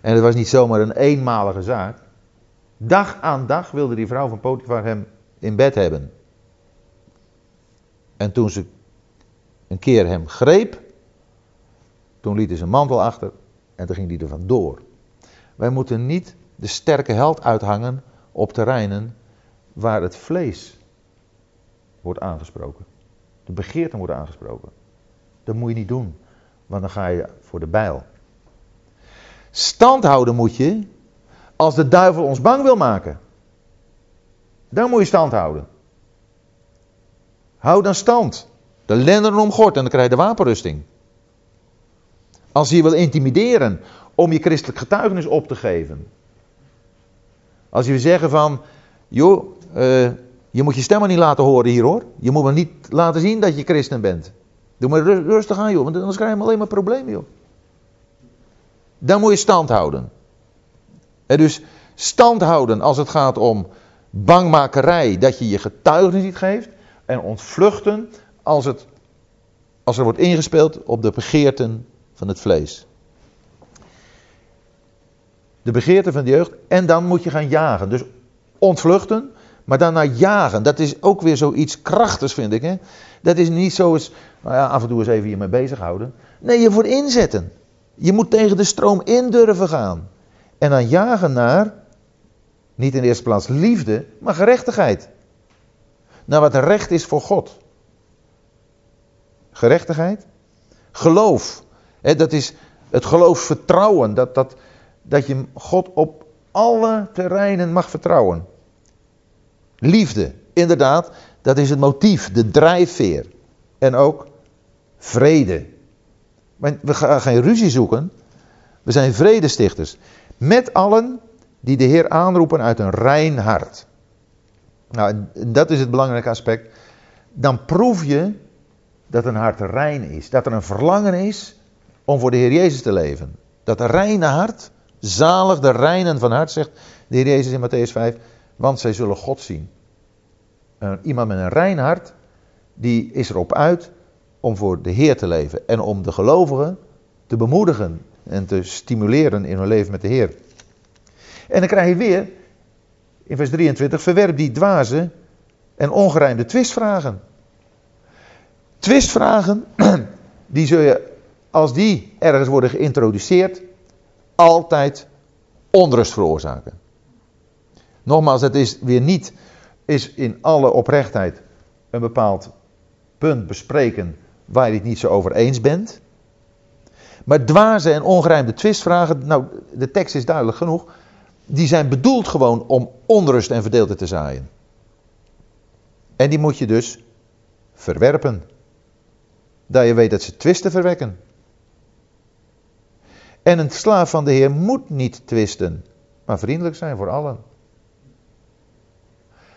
En het was niet zomaar een eenmalige zaak. Dag aan dag wilde die vrouw van Potifar hem in bed hebben. En toen ze een keer hem greep, toen liet hij zijn mantel achter en toen ging hij er vandoor. Wij moeten niet de sterke held uithangen op terreinen waar het vlees wordt aangesproken. De begeerten worden aangesproken. Dat moet je niet doen want dan ga je voor de bijl. Stand houden moet je als de duivel ons bang wil maken. Dan moet je stand houden. Houd dan stand. De lenderen omgord en dan krijg je de wapenrusting. Als hij wil intimideren om je christelijk getuigenis op te geven. Als je wil zeggen van, joh, uh, je moet je stem maar niet laten horen hier hoor. Je moet maar niet laten zien dat je christen bent. Doe maar rustig aan, joh, want anders krijg je alleen maar problemen, joh. Dan moet je stand houden. Dus stand houden als het gaat om bangmakerij, dat je je getuigenis niet geeft. En ontvluchten als, het, als er wordt ingespeeld op de begeerten van het vlees. De begeerten van de jeugd. En dan moet je gaan jagen. Dus ontvluchten, maar naar jagen. Dat is ook weer zoiets krachtigs, vind ik. Hè? Dat is niet zo eens, nou ja, af en toe eens even hiermee bezighouden. Nee, je moet inzetten. Je moet tegen de stroom in durven gaan. En dan jagen naar Niet in de eerste plaats liefde, maar gerechtigheid. Naar wat recht is voor God. Gerechtigheid. Geloof. dat is het geloofsvertrouwen. Dat, dat, dat je God op alle terreinen mag vertrouwen. Liefde, inderdaad, dat is het motief, de drijfveer. En ook vrede. We gaan geen ruzie zoeken. We zijn vredestichters. Met allen die de Heer aanroepen uit een rein hart. Nou, dat is het belangrijke aspect. Dan proef je dat een hart rein is. Dat er een verlangen is om voor de Heer Jezus te leven. Dat reine hart, zalig de reinen van hart, zegt de Heer Jezus in Matthäus 5, want zij zullen God zien. iemand met een rein hart, die is erop uit om voor de Heer te leven en om de gelovigen te bemoedigen en te stimuleren in hun leven met de Heer. En dan krijg je weer, in vers 23, verwerp die dwaze en ongerijmde twistvragen. Twistvragen, die zul je, als die ergens worden geïntroduceerd, altijd onrust veroorzaken. Nogmaals, het is weer niet, is in alle oprechtheid een bepaald punt bespreken waar je het niet zo over eens bent. Maar dwaze en ongerijmde twistvragen, nou, de tekst is duidelijk genoeg, die zijn bedoeld gewoon om onrust en verdeeldheid te zaaien. En die moet je dus verwerpen. Dat je weet dat ze twisten verwekken. En een slaaf van de Heer moet niet twisten, maar vriendelijk zijn voor allen.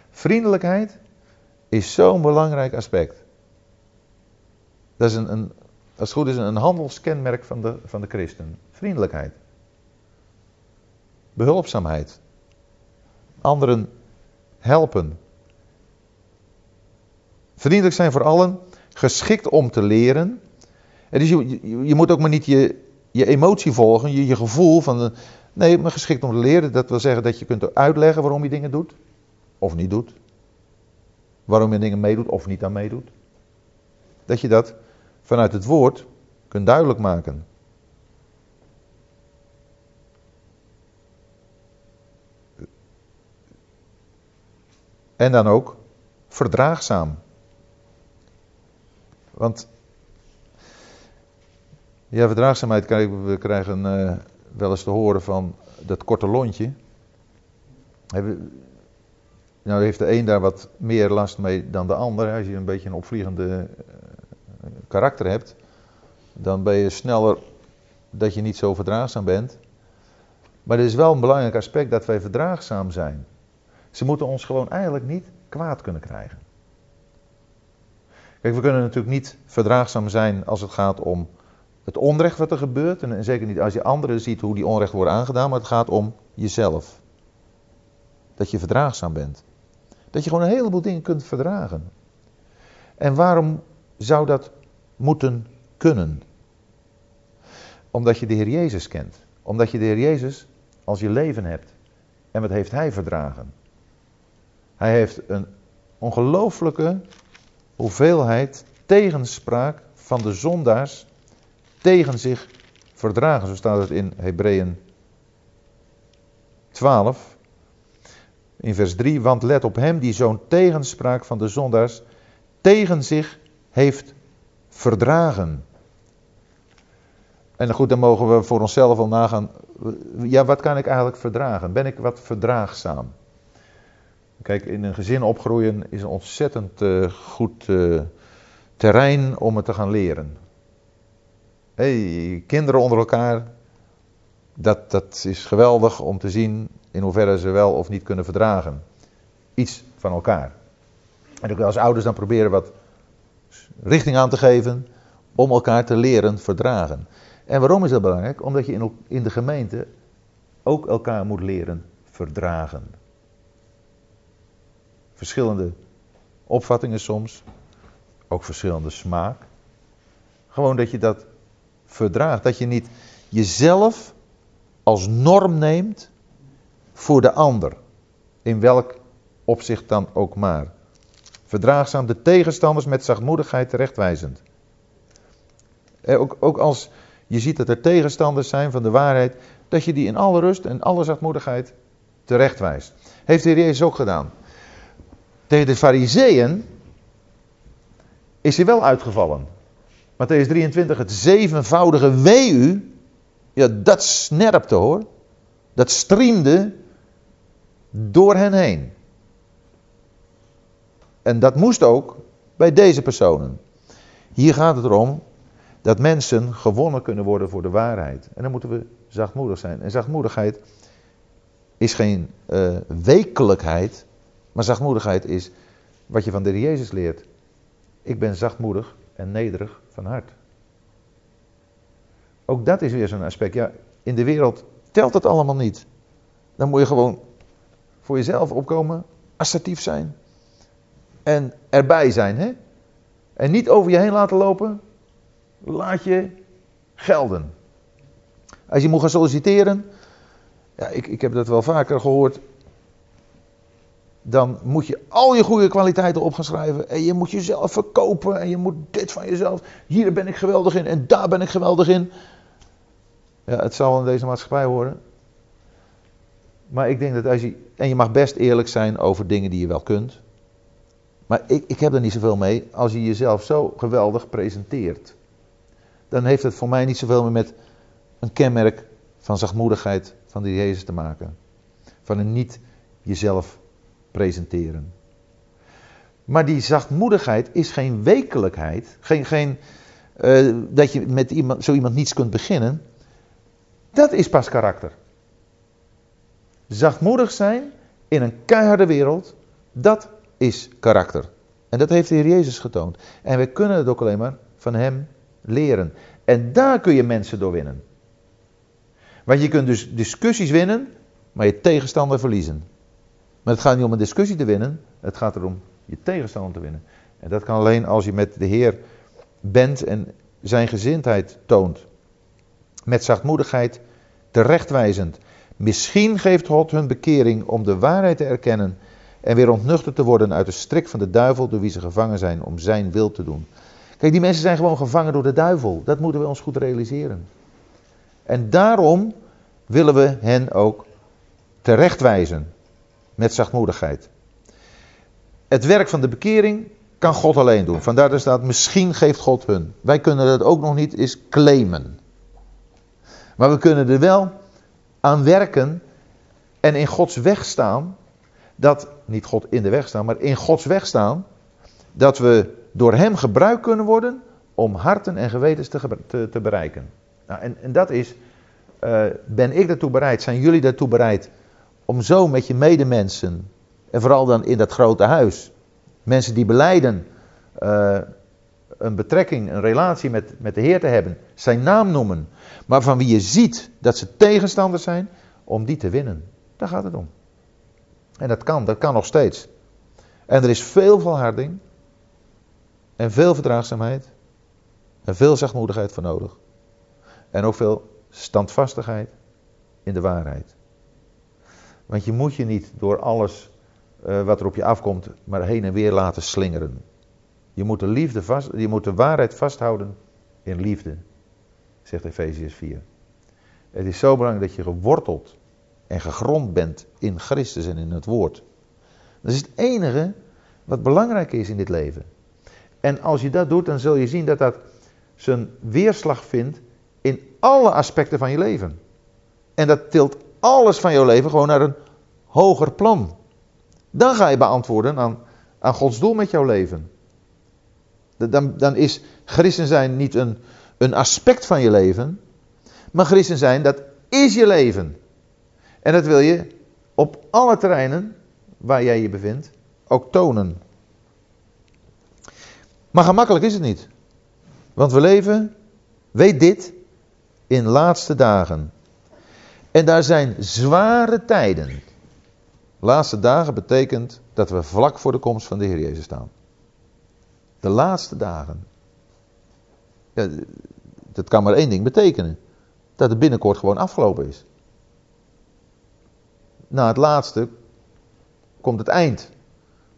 Vriendelijkheid is zo'n belangrijk aspect. Dat is een, een, als het goed is een handelskenmerk van de, van de christen. Vriendelijkheid. Behulpzaamheid. Anderen helpen. Vriendelijk zijn voor allen. Geschikt om te leren. En dus je, je, je, moet ook maar niet je, je emotie volgen, je, je gevoel van. Nee, maar geschikt om te leren. Dat wil zeggen dat je kunt uitleggen waarom je dingen doet. Of niet doet. Waarom je dingen meedoet of niet aan meedoet. Dat je dat vanuit het woord kunt duidelijk maken. En dan ook verdraagzaam. Want ja, verdraagzaamheid, we krijgen uh, wel eens te horen van dat korte lontje. Nou heeft de een daar wat meer last mee dan de ander. Als je een beetje een opvliegende eh, karakter hebt, dan ben je sneller dat je niet zo verdraagzaam bent. Maar het is wel een belangrijk aspect dat wij verdraagzaam zijn. Ze moeten ons gewoon eigenlijk niet kwaad kunnen krijgen. Kijk, we kunnen natuurlijk niet verdraagzaam zijn als het gaat om het onrecht wat er gebeurt. En zeker niet als je anderen ziet hoe die onrecht worden aangedaan, maar het gaat om jezelf. Dat je verdraagzaam bent. Dat je gewoon een heleboel dingen kunt verdragen. En waarom zou dat moeten kunnen? Omdat je de Heer Jezus kent. Omdat je de Heer Jezus als je leven hebt. En wat heeft Hij verdragen? Hij heeft een ongelooflijke hoeveelheid tegenspraak van de zondaars tegen zich verdragen. Zo staat het in Hebreeën 12, in vers 3. Want let op hem die zo'n tegenspraak van de zondaars tegen zich heeft verdragen. En goed, dan mogen we voor onszelf al nagaan. Ja, wat kan ik eigenlijk verdragen? Ben ik wat verdraagzaam? Kijk, in een gezin opgroeien is een ontzettend uh, goed uh, terrein om het te gaan leren. Hey, kinderen onder elkaar, dat, dat is geweldig om te zien in hoeverre ze wel of niet kunnen verdragen. Iets van elkaar. En als ouders dan proberen wat richting aan te geven om elkaar te leren verdragen. En waarom is dat belangrijk? Omdat je in, de gemeente ook elkaar moet leren verdragen. Verschillende opvattingen soms, ook verschillende smaak. Gewoon dat je dat verdraagt, dat je niet jezelf als norm neemt voor de ander, in welk opzicht dan ook maar. Verdraagzaam de tegenstanders met zachtmoedigheid terechtwijzend. Eh, ook, ook als je ziet dat er tegenstanders zijn van de waarheid, dat je die in alle rust en alle zachtmoedigheid terechtwijst. Heeft de Heer Jezus ook gedaan. Tegen de fariseeën is hij wel uitgevallen. Matthäus 23, het zevenvoudige wee. Ja, dat snerpte hoor. Dat streamde door hen heen. En dat moest ook bij deze personen. Hier gaat het erom dat mensen gewonnen kunnen worden voor de waarheid. En dan moeten we zachtmoedig zijn. En zachtmoedigheid is geen uh, wekelijkheid, maar zachtmoedigheid is wat je van de Heer Jezus leert. Ik ben zachtmoedig en nederig van hart. Ook dat is weer zo'n aspect. Ja, in de wereld telt het allemaal niet. Dan moet je gewoon voor jezelf opkomen, assertief zijn en erbij zijn. Hè? En niet over je heen laten lopen. Laat je gelden. Als je moet gaan solliciteren, ja, ik, ik heb dat wel vaker gehoord. Dan moet je al je goede kwaliteiten op gaan schrijven. En je moet jezelf verkopen. En je moet dit van jezelf. Hier ben ik geweldig in. En daar ben ik geweldig in. Ja, het zal in deze maatschappij horen. Maar ik denk dat als je. En je mag best eerlijk zijn over dingen die je wel kunt. Maar ik, ik heb er niet zoveel mee als je jezelf zo geweldig presenteert. Dan heeft het voor mij niet zoveel meer met een kenmerk van zachtmoedigheid van de Jezus te maken. Van een niet jezelf presenteren. Maar die zachtmoedigheid is geen wekelijkheid. Geen, geen, uh, dat je met iemand, zo iemand niets kunt beginnen. Dat is pas karakter. Zachtmoedig zijn in een keiharde wereld, dat is karakter. En dat heeft de Heer Jezus getoond. En we kunnen het ook alleen maar van Hem leren. En daar kun je mensen door winnen. Want je kunt dus discussies winnen, maar je tegenstander verliezen. Maar het gaat niet om een discussie te winnen, het gaat erom je tegenstander te winnen. En dat kan alleen als je met de Heer bent en zijn gezindheid toont. Met zachtmoedigheid terechtwijzend. Misschien geeft God hun bekering om de waarheid te erkennen en weer ontnuchterd te worden uit de strik van de duivel door wie ze gevangen zijn om zijn wil te doen. Kijk, die mensen zijn gewoon gevangen door de duivel. Dat moeten we ons goed realiseren. En daarom willen we hen ook terechtwijzen met zachtmoedigheid. Het werk van de bekering kan God alleen doen. Vandaar dat staat, misschien geeft God hun. Wij kunnen dat ook nog niet eens claimen. Maar we kunnen er wel aan werken en in Gods weg staan dat, niet God in de weg staan, maar in Gods weg staan, dat we door Hem gebruikt kunnen worden om harten en gewetens te, te, bereiken. Nou, en, en dat is, uh, ben ik daartoe bereid, zijn jullie daartoe bereid om zo met je medemensen, en vooral dan in dat grote huis, mensen die beleiden uh, een betrekking, een relatie met, met de Heer te hebben, zijn naam noemen, maar van wie je ziet dat ze tegenstanders zijn, om die te winnen. Daar gaat het om. En dat kan, dat kan nog steeds. En er is veel volharding. En veel verdraagzaamheid. En veel zachtmoedigheid voor nodig. En ook veel standvastigheid in de waarheid. Want je moet je niet door alles uh, wat er op je afkomt, maar heen en weer laten slingeren. Je moet de, liefde vast, je moet de waarheid vasthouden in liefde, zegt Efeziërs 4. Het is zo belangrijk dat je geworteld en gegrond bent in Christus en in het woord. Dat is het enige wat belangrijk is in dit leven. En als je dat doet, dan zul je zien dat dat zijn weerslag vindt in alle aspecten van je leven. En dat tilt alles van jouw leven gewoon naar een hoger plan. Dan ga je beantwoorden aan, aan Gods doel met jouw leven. Dan, dan is christen zijn niet een, een aspect van je leven, maar christen zijn, dat is je leven. En dat wil je op alle terreinen waar jij je bevindt ook tonen. Maar gemakkelijk is het niet. Want we leven, weet dit, in laatste dagen. En daar zijn zware tijden. Laatste dagen betekent dat we vlak voor de komst van de Heer Jezus staan. De laatste dagen. Ja, dat kan maar één ding betekenen. Dat het binnenkort gewoon afgelopen is na het laatste komt het eind.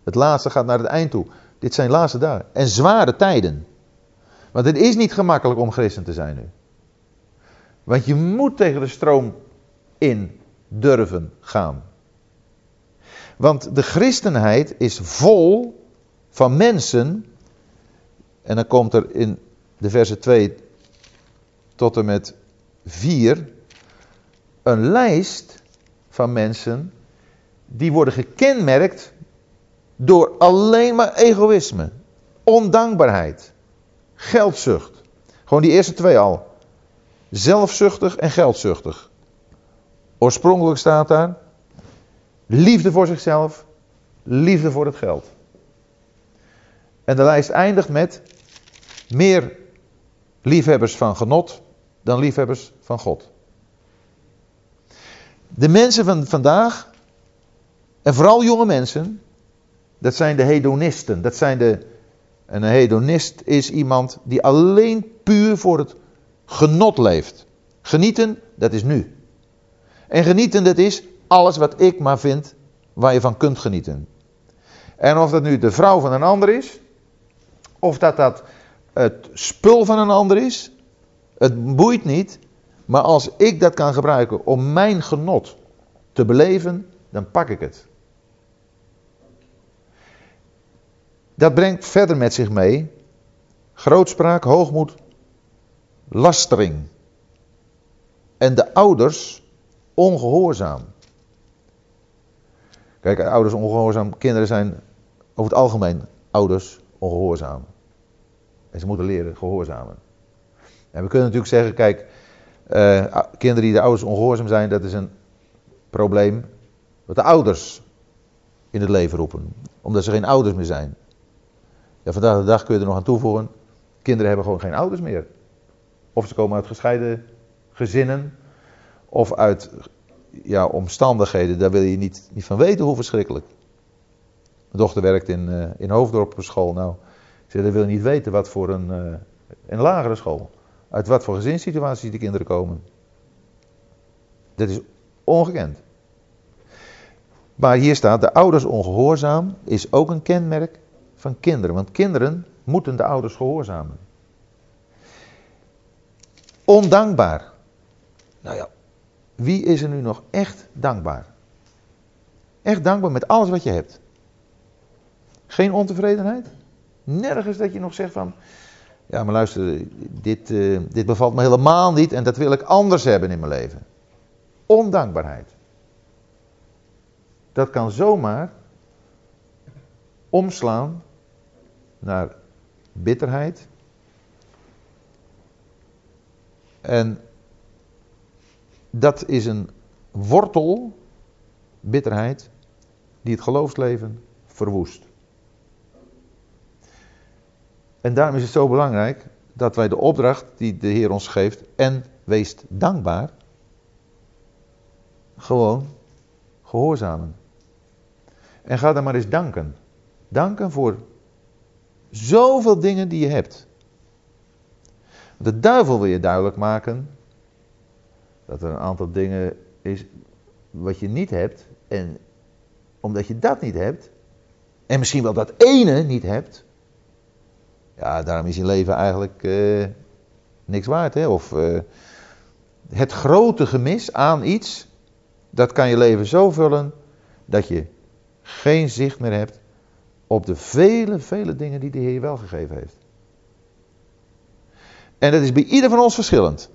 Het laatste gaat naar het eind toe. Dit zijn laatste dagen. En zware tijden. Want het is niet gemakkelijk om christen te zijn nu. Want je moet tegen de stroom in durven gaan. Want de christenheid is vol van mensen. En dan komt er in de versen 2 tot en met 4 een lijst van mensen die worden gekenmerkt door alleen maar egoïsme, ondankbaarheid, geldzucht. Gewoon die eerste twee al. Zelfzuchtig en geldzuchtig. Oorspronkelijk staat daar liefde voor zichzelf, liefde voor het geld. En de lijst eindigt met meer liefhebbers van genot dan liefhebbers van God. De mensen van vandaag, en vooral jonge mensen, dat zijn de hedonisten. Dat zijn de, en een hedonist is iemand die alleen puur voor het genot leeft. Genieten, dat is nu. En genieten, dat is alles wat ik maar vind waar je van kunt genieten. En of dat nu de vrouw van een ander is, of dat dat het spul van een ander is, het boeit niet. Maar als ik dat kan gebruiken om mijn genot te beleven, dan pak ik het. Dat brengt verder met zich mee grootspraak, hoogmoed, lastering. En de ouders ongehoorzaam. Kijk, ouders ongehoorzaam, kinderen zijn over het algemeen ouders ongehoorzaam. En ze moeten leren gehoorzamen. En we kunnen natuurlijk zeggen, kijk, uh, kinderen die de ouders ongehoorzaam zijn, dat is een probleem wat de ouders in het leven roepen. Omdat ze geen ouders meer zijn. Ja, vandaag de dag kun je er nog aan toevoegen, kinderen hebben gewoon geen ouders meer. Of ze komen uit gescheiden gezinnen, of uit ja, omstandigheden, daar wil je niet, niet van weten hoe verschrikkelijk. Mijn dochter werkt in, uh, in Hoofddorp op school. Nou, ze wil niet weten wat voor een, uh, een lagere school. Uit wat voor gezinssituaties die kinderen komen. Dat is ongekend. Maar hier staat, de ouders ongehoorzaam is ook een kenmerk van kinderen. Want kinderen moeten de ouders gehoorzamen. Ondankbaar. Nou ja, wie is er nu nog echt dankbaar? Echt dankbaar met alles wat je hebt. Geen ontevredenheid? Nergens dat je nog zegt van, ja maar luister, dit, uh, dit bevalt me helemaal niet en dat wil ik anders hebben in mijn leven. Ondankbaarheid. Dat kan zomaar omslaan naar bitterheid. En dat is een wortel, bitterheid, die het geloofsleven verwoest. En daarom is het zo belangrijk dat wij de opdracht die de Heer ons geeft, en wees dankbaar, gewoon gehoorzamen. En ga dan maar eens danken. Danken voor zoveel dingen die je hebt. De duivel wil je duidelijk maken dat er een aantal dingen is wat je niet hebt. En omdat je dat niet hebt, en misschien wel dat ene niet hebt, ja, daarom is je leven eigenlijk uh, niks waard. Hè? Of uh, het grote gemis aan iets, dat kan je leven zo vullen dat je geen zicht meer hebt op de vele, vele dingen die de Heer je wel gegeven heeft. En dat is bij ieder van ons verschillend.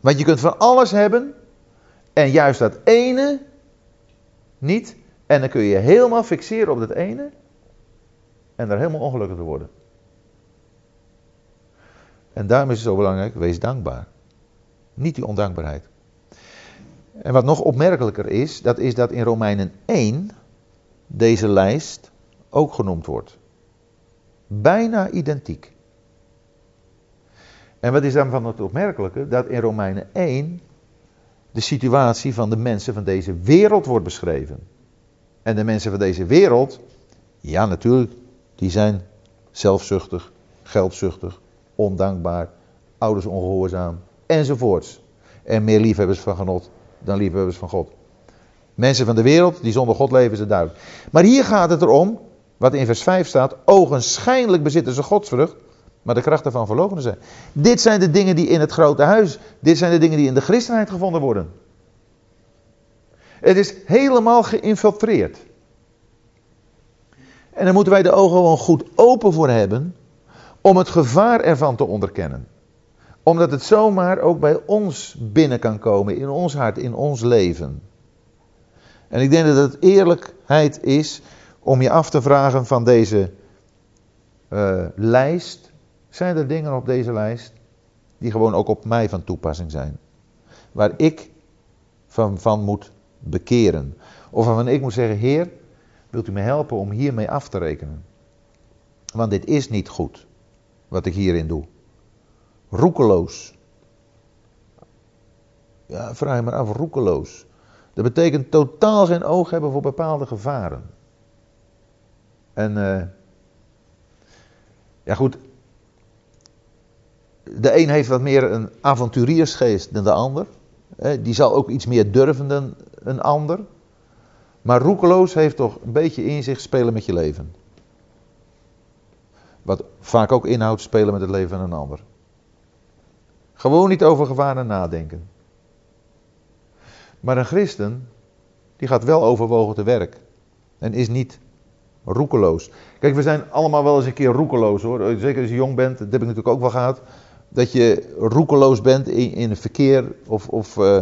Want je kunt van alles hebben en juist dat ene niet. En dan kun je helemaal fixeren op dat ene en daar helemaal ongelukkig te worden. En daarom is het zo belangrijk, wees dankbaar. Niet die ondankbaarheid. En wat nog opmerkelijker is, dat is dat in Romeinen 1 deze lijst ook genoemd wordt. Bijna identiek. En wat is dan van het opmerkelijke? Dat in Romeinen 1 de situatie van de mensen van deze wereld wordt beschreven. En de mensen van deze wereld, ja natuurlijk, die zijn zelfzuchtig, geldzuchtig, ondankbaar, ouders ongehoorzaam, enzovoorts. En meer liefhebbers van genot dan liefhebbers van God. Mensen van de wereld die zonder God leven, het duidelijk. Maar hier gaat het erom, wat in vers 5 staat, ogenschijnlijk bezitten ze godsvrucht, maar de krachten van verlogenen zijn. Dit zijn de dingen die in het grote huis, dit zijn de dingen die in de christenheid gevonden worden. Het is helemaal geïnfiltreerd. En dan moeten wij de ogen gewoon goed open voor hebben om het gevaar ervan te onderkennen. Omdat het zomaar ook bij ons binnen kan komen, in ons hart, in ons leven. En ik denk dat het eerlijkheid is om je af te vragen van deze uh, lijst. Zijn er dingen op deze lijst die gewoon ook op mij van toepassing zijn? Waar ik van, van moet bekeren. Of waarvan ik moet zeggen, Heer, wilt u me helpen om hiermee af te rekenen? Want dit is niet goed, wat ik hierin doe. Roekeloos. Ja, vraag je maar af, roekeloos. Dat betekent totaal geen oog hebben voor bepaalde gevaren. En uh, ja goed, de een heeft wat meer een avonturiersgeest dan de ander. Die zal ook iets meer durven dan een ander. Maar roekeloos heeft toch een beetje in zich spelen met je leven. Wat vaak ook inhoudt spelen met het leven van een ander. Gewoon niet over gevaren nadenken. Maar een christen, die gaat wel overwogen te werk. En is niet roekeloos. Kijk, we zijn allemaal wel eens een keer roekeloos hoor. Zeker als je jong bent, dat heb ik natuurlijk ook wel gehad. Dat je roekeloos bent in, in het verkeer of, of uh,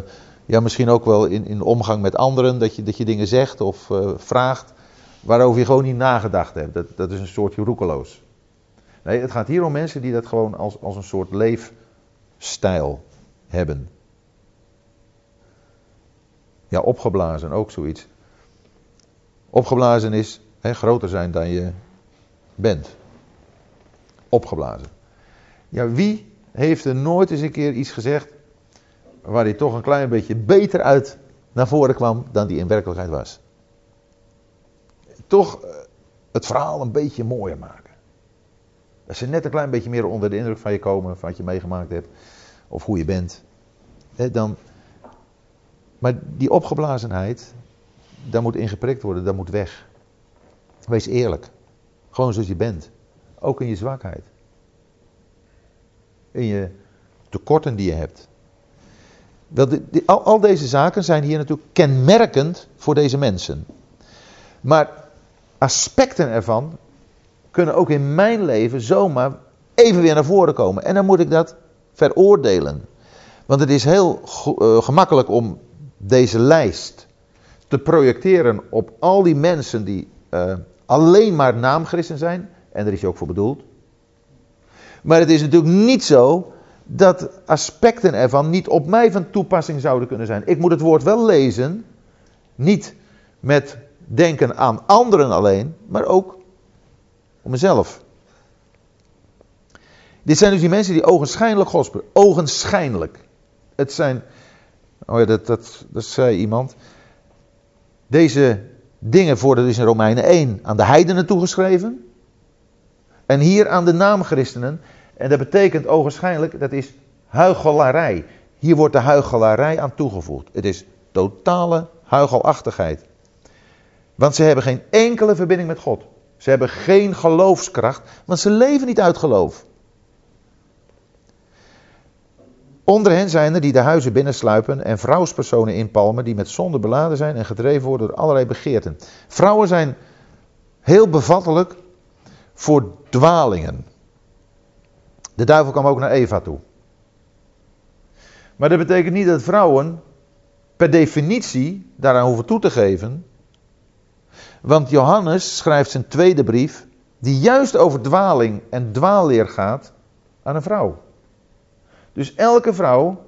ja, misschien ook wel in, in omgang met anderen. Dat je, dat je dingen zegt of uh, vraagt waarover je gewoon niet nagedacht hebt. Dat, dat is een soortje roekeloos. Nee, het gaat hier om mensen die dat gewoon als, als een soort leefstijl hebben. Ja, opgeblazen, ook zoiets. Opgeblazen is hè, groter zijn dan je bent. Opgeblazen. Ja, wie heeft er nooit eens een keer iets gezegd waar hij toch een klein beetje beter uit naar voren kwam dan die in werkelijkheid was? Toch eh, het verhaal een beetje mooier maken. Dat ze net een klein beetje meer onder de indruk van je komen, van wat je meegemaakt hebt, of hoe je bent. dan, maar die opgeblazenheid, daar moet ingeprikt worden, dat moet weg. Wees eerlijk. Gewoon zoals je bent. Ook in je zwakheid. In je tekorten die je hebt. Wel, al, al deze zaken zijn hier natuurlijk kenmerkend voor deze mensen. Maar aspecten ervan kunnen ook in mijn leven zomaar even weer naar voren komen. En dan moet ik dat veroordelen. Want het is heel uh, gemakkelijk om deze lijst te projecteren op al die mensen die uh, alleen maar naamchristen zijn. En daar is hij ook voor bedoeld. Maar het is natuurlijk niet zo dat aspecten ervan niet op mij van toepassing zouden kunnen zijn. Ik moet het woord wel lezen, niet met denken aan anderen alleen, maar ook om mezelf. Dit zijn dus die mensen die ogenschijnlijk gospelen. Ogenschijnlijk. Het zijn, oh ja, dat, dat, dat zei iemand. Deze dingen worden dus in Romeinen 1 aan de heidenen toegeschreven. En hier aan de naamchristenen. En dat betekent ogenschijnlijk, dat is huichelarij. Hier wordt de huichelarij aan toegevoegd. Het is totale huichelachtigheid. Want ze hebben geen enkele verbinding met God. Ze hebben geen geloofskracht, want ze leven niet uit geloof. Onder hen zijn er die de huizen binnensluipen en vrouwspersonen inpalmen die met zonde beladen zijn en gedreven worden door allerlei begeerten. Vrouwen zijn heel bevattelijk voor dwalingen. De duivel kwam ook naar Eva toe. Maar dat betekent niet dat vrouwen per definitie daaraan hoeven toe te geven. Want Johannes schrijft zijn tweede brief, die juist over dwaling en dwaalleer gaat, aan een vrouw. Dus elke vrouw,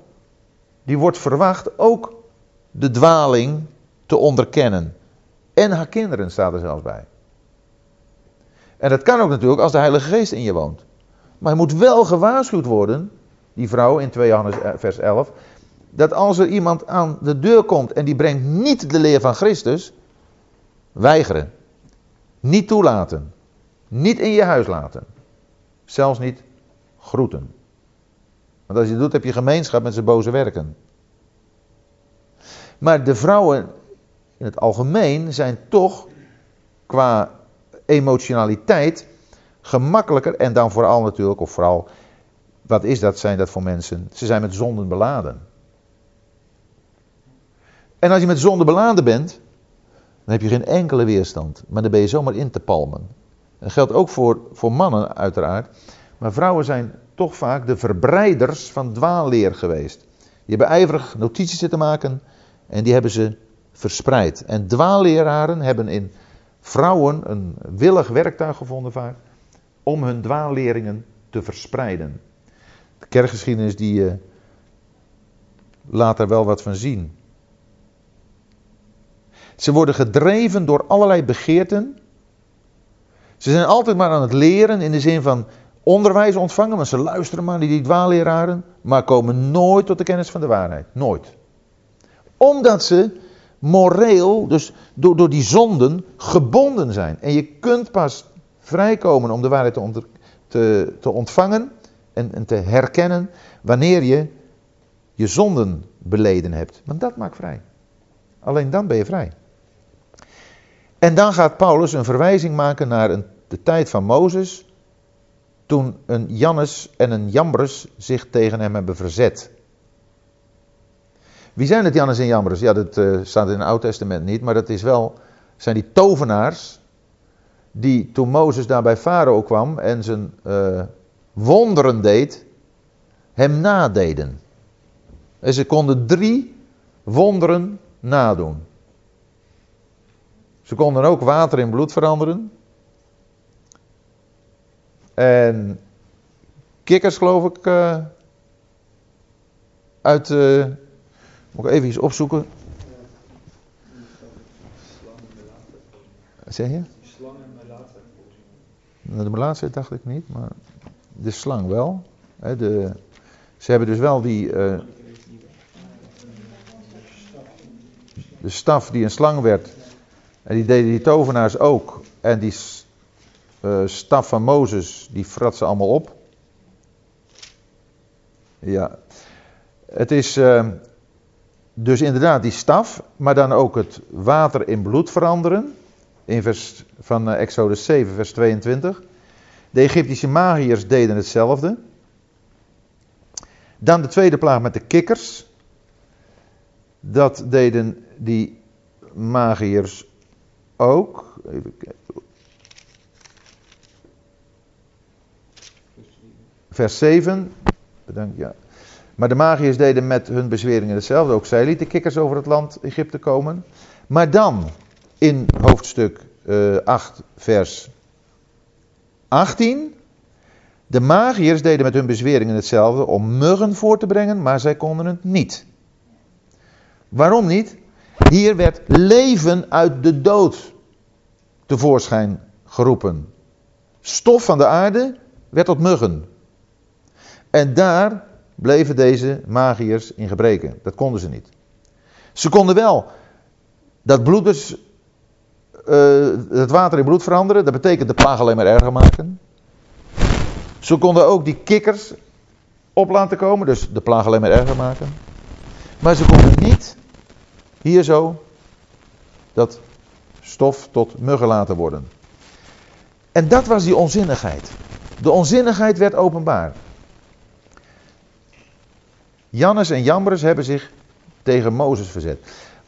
die wordt verwacht ook de dwaling te onderkennen. En haar kinderen staat er zelfs bij. En dat kan ook natuurlijk als de Heilige Geest in je woont. Maar je moet wel gewaarschuwd worden, die vrouw in 2 Johannes eh, vers 11, dat als er iemand aan de deur komt en die brengt niet de leer van Christus, weigeren. Niet toelaten. Niet in je huis laten. Zelfs niet groeten. Want als je het doet, heb je gemeenschap met zijn boze werken. Maar de vrouwen in het algemeen zijn toch qua emotionaliteit gemakkelijker. En dan vooral natuurlijk, of vooral, wat is dat, zijn dat voor mensen? Ze zijn met zonden beladen. En als je met zonde beladen bent, dan heb je geen enkele weerstand. Maar dan ben je zomaar in te palmen. Dat geldt ook voor, voor mannen uiteraard. Maar vrouwen zijn toch vaak de verbreiders van dwaalleer geweest. Die hebben ijverig notities zitten maken en die hebben ze verspreid. En dwaalleraren hebben in vrouwen een willig werktuig gevonden vaak om hun dwaalleringen te verspreiden. De kerkgeschiedenis die uh, laat daar wel wat van zien. Ze worden gedreven door allerlei begeerten. Ze zijn altijd maar aan het leren in de zin van onderwijs ontvangen, want ze luisteren maar naar die dwaalleraren, maar komen nooit tot de kennis van de waarheid. Nooit. Omdat ze moreel, dus door, door die zonden, gebonden zijn. En je kunt pas vrijkomen om de waarheid te, te, te ontvangen en, en te herkennen wanneer je je zonden beleden hebt. Want dat maakt vrij. Alleen dan ben je vrij. En dan gaat Paulus een verwijzing maken naar een, de tijd van Mozes, toen een Jannes en een Jambres zich tegen hem hebben verzet. Wie zijn het Jannes en Jambres? Ja, dat uh, staat in het Oude Testament niet, maar dat is wel, zijn die tovenaars die toen Mozes daar bij Farao kwam en zijn uh, wonderen deed, hem nadeden. En ze konden drie wonderen nadoen. Ze konden ook water in bloed veranderen. En kikkers, geloof ik, uh, uit. Uh, moet ik even iets opzoeken. Zeg je? Melaatse. De melaatse dacht ik niet, maar de slang wel. de, ze hebben dus wel die. Uh, de staf die een slang werd. En die deden die tovenaars ook. En die uh, staf van Mozes, die frat ze allemaal op. Ja. Het is uh, dus inderdaad die staf, maar dan ook het water in bloed veranderen. In vers van uh, Exodus 7, vers 22. De Egyptische magiërs deden hetzelfde. Dan de tweede plaag met de kikkers. Dat deden die magiërs ook. Even. Vers 7. Bedankt, ja. Maar de magiërs deden met hun bezweringen hetzelfde. Ook zij lieten kikkers over het land Egypte komen. Maar dan, in hoofdstuk uh, eh, 8, vers 18. De magiërs deden met hun bezweringen hetzelfde om muggen voor te brengen, maar zij konden het niet. Waarom niet? Hier werd leven uit de dood tevoorschijn geroepen. Stof van de aarde werd tot muggen. En daar bleven deze magiërs in gebreken. Dat konden ze niet. Ze konden wel dat bloed dus, uh, het water in bloed veranderen. Dat betekent de plaag alleen maar erger maken. Ze konden ook die kikkers op laten komen, dus de plaag alleen maar erger maken. Maar ze konden niet hier zo dat stof tot muggen laten worden. En dat was die onzinnigheid. De onzinnigheid werd openbaar. Jannes en Jambres hebben zich tegen Mozes verzet.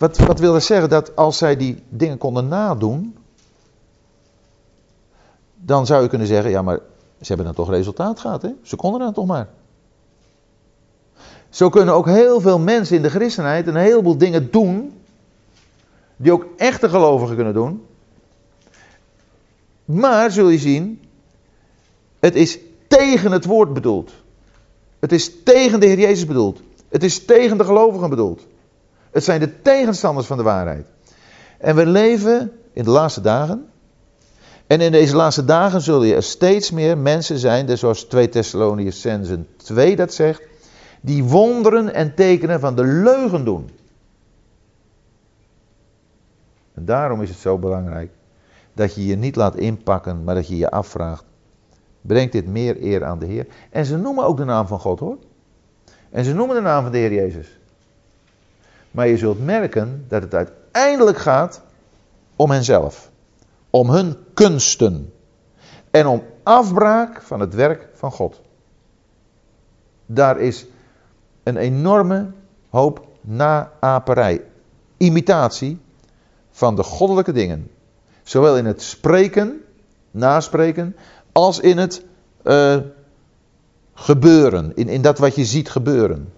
Wat, wat wil dat zeggen? Dat als zij die dingen konden nadoen, dan zou je kunnen zeggen, ja maar ze hebben dan toch resultaat gehad, hè? Ze konden dan toch maar. Zo kunnen ook heel veel mensen in de christenheid een heleboel dingen doen, die ook echte gelovigen kunnen doen. Maar zul je zien, het is tegen het woord bedoeld. Het is tegen de Heer Jezus bedoeld. Het is tegen de gelovigen bedoeld. Het zijn de tegenstanders van de waarheid. En we leven in de laatste dagen. En in deze laatste dagen zullen er steeds meer mensen zijn, zoals 2 Thessalonians 2 dat zegt, die wonderen en tekenen van de leugen doen. En daarom is het zo belangrijk dat je je niet laat inpakken, maar dat je je afvraagt, brengt dit meer eer aan de Heer? En ze noemen ook de naam van God hoor. En ze noemen de naam van de Heer Jezus. Maar je zult merken dat het uiteindelijk gaat om henzelf. Om hun kunsten. En om afbraak van het werk van God. Daar is een enorme hoop naaperij. imitatie van de goddelijke dingen. Zowel in het spreken, naspreken, als in het uh, gebeuren. In, in dat wat je ziet gebeuren.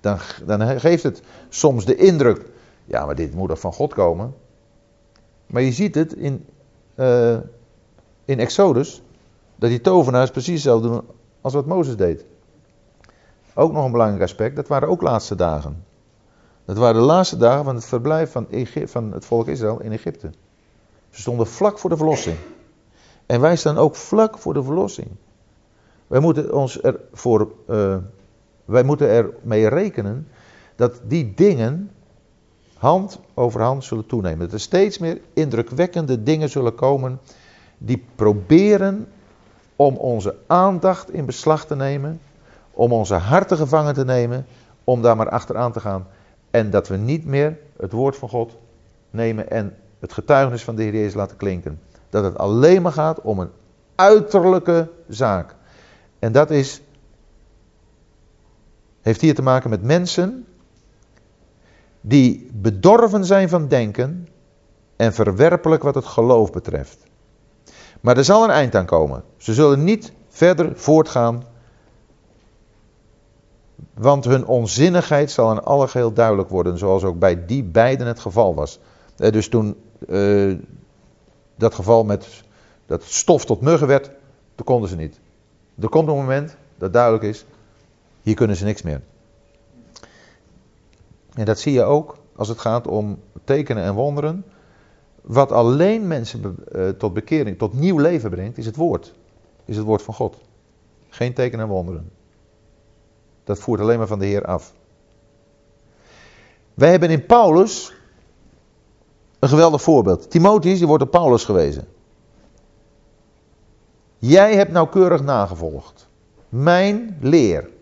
Dan, dan geeft het soms de indruk, ja maar dit moet er van God komen. Maar je ziet het in, uh, in Exodus, dat die tovenaars precies zo doen als wat Mozes deed. Ook nog een belangrijk aspect, dat waren ook laatste dagen. Dat waren de laatste dagen van het verblijf van, van het volk Israël in Egypte. Ze stonden vlak voor de verlossing. En wij staan ook vlak voor de verlossing. Wij moeten, ons ervoor, uh, wij moeten ermee rekenen dat die dingen hand over hand zullen toenemen. Dat er steeds meer indrukwekkende dingen zullen komen die proberen om onze aandacht in beslag te nemen, om onze harten gevangen te nemen, om daar maar achteraan te gaan. En dat we niet meer het woord van God nemen en het getuigenis van de Heer Jezus laten klinken. Dat het alleen maar gaat om een uiterlijke zaak. En dat is, heeft hier te maken met mensen die bedorven zijn van denken en verwerpelijk wat het geloof betreft. Maar er zal een eind aan komen. Ze zullen niet verder voortgaan, want hun onzinnigheid zal in alle geheel duidelijk worden, zoals ook bij die beiden het geval was. Eh, dus toen uh, dat geval met dat stof tot muggen werd, toen konden ze niet. Er komt een moment dat duidelijk is, hier kunnen ze niks meer. En dat zie je ook als het gaat om tekenen en wonderen. Wat alleen mensen uh, tot bekering, tot nieuw leven brengt, is het woord. Is het woord van God. Geen tekenen en wonderen. Dat voert alleen maar van de Heer af. Wij hebben in Paulus een geweldig voorbeeld. Timotheus, die wordt op Paulus gewezen. Jij hebt nauwkeurig nagevolgd. Mijn leer.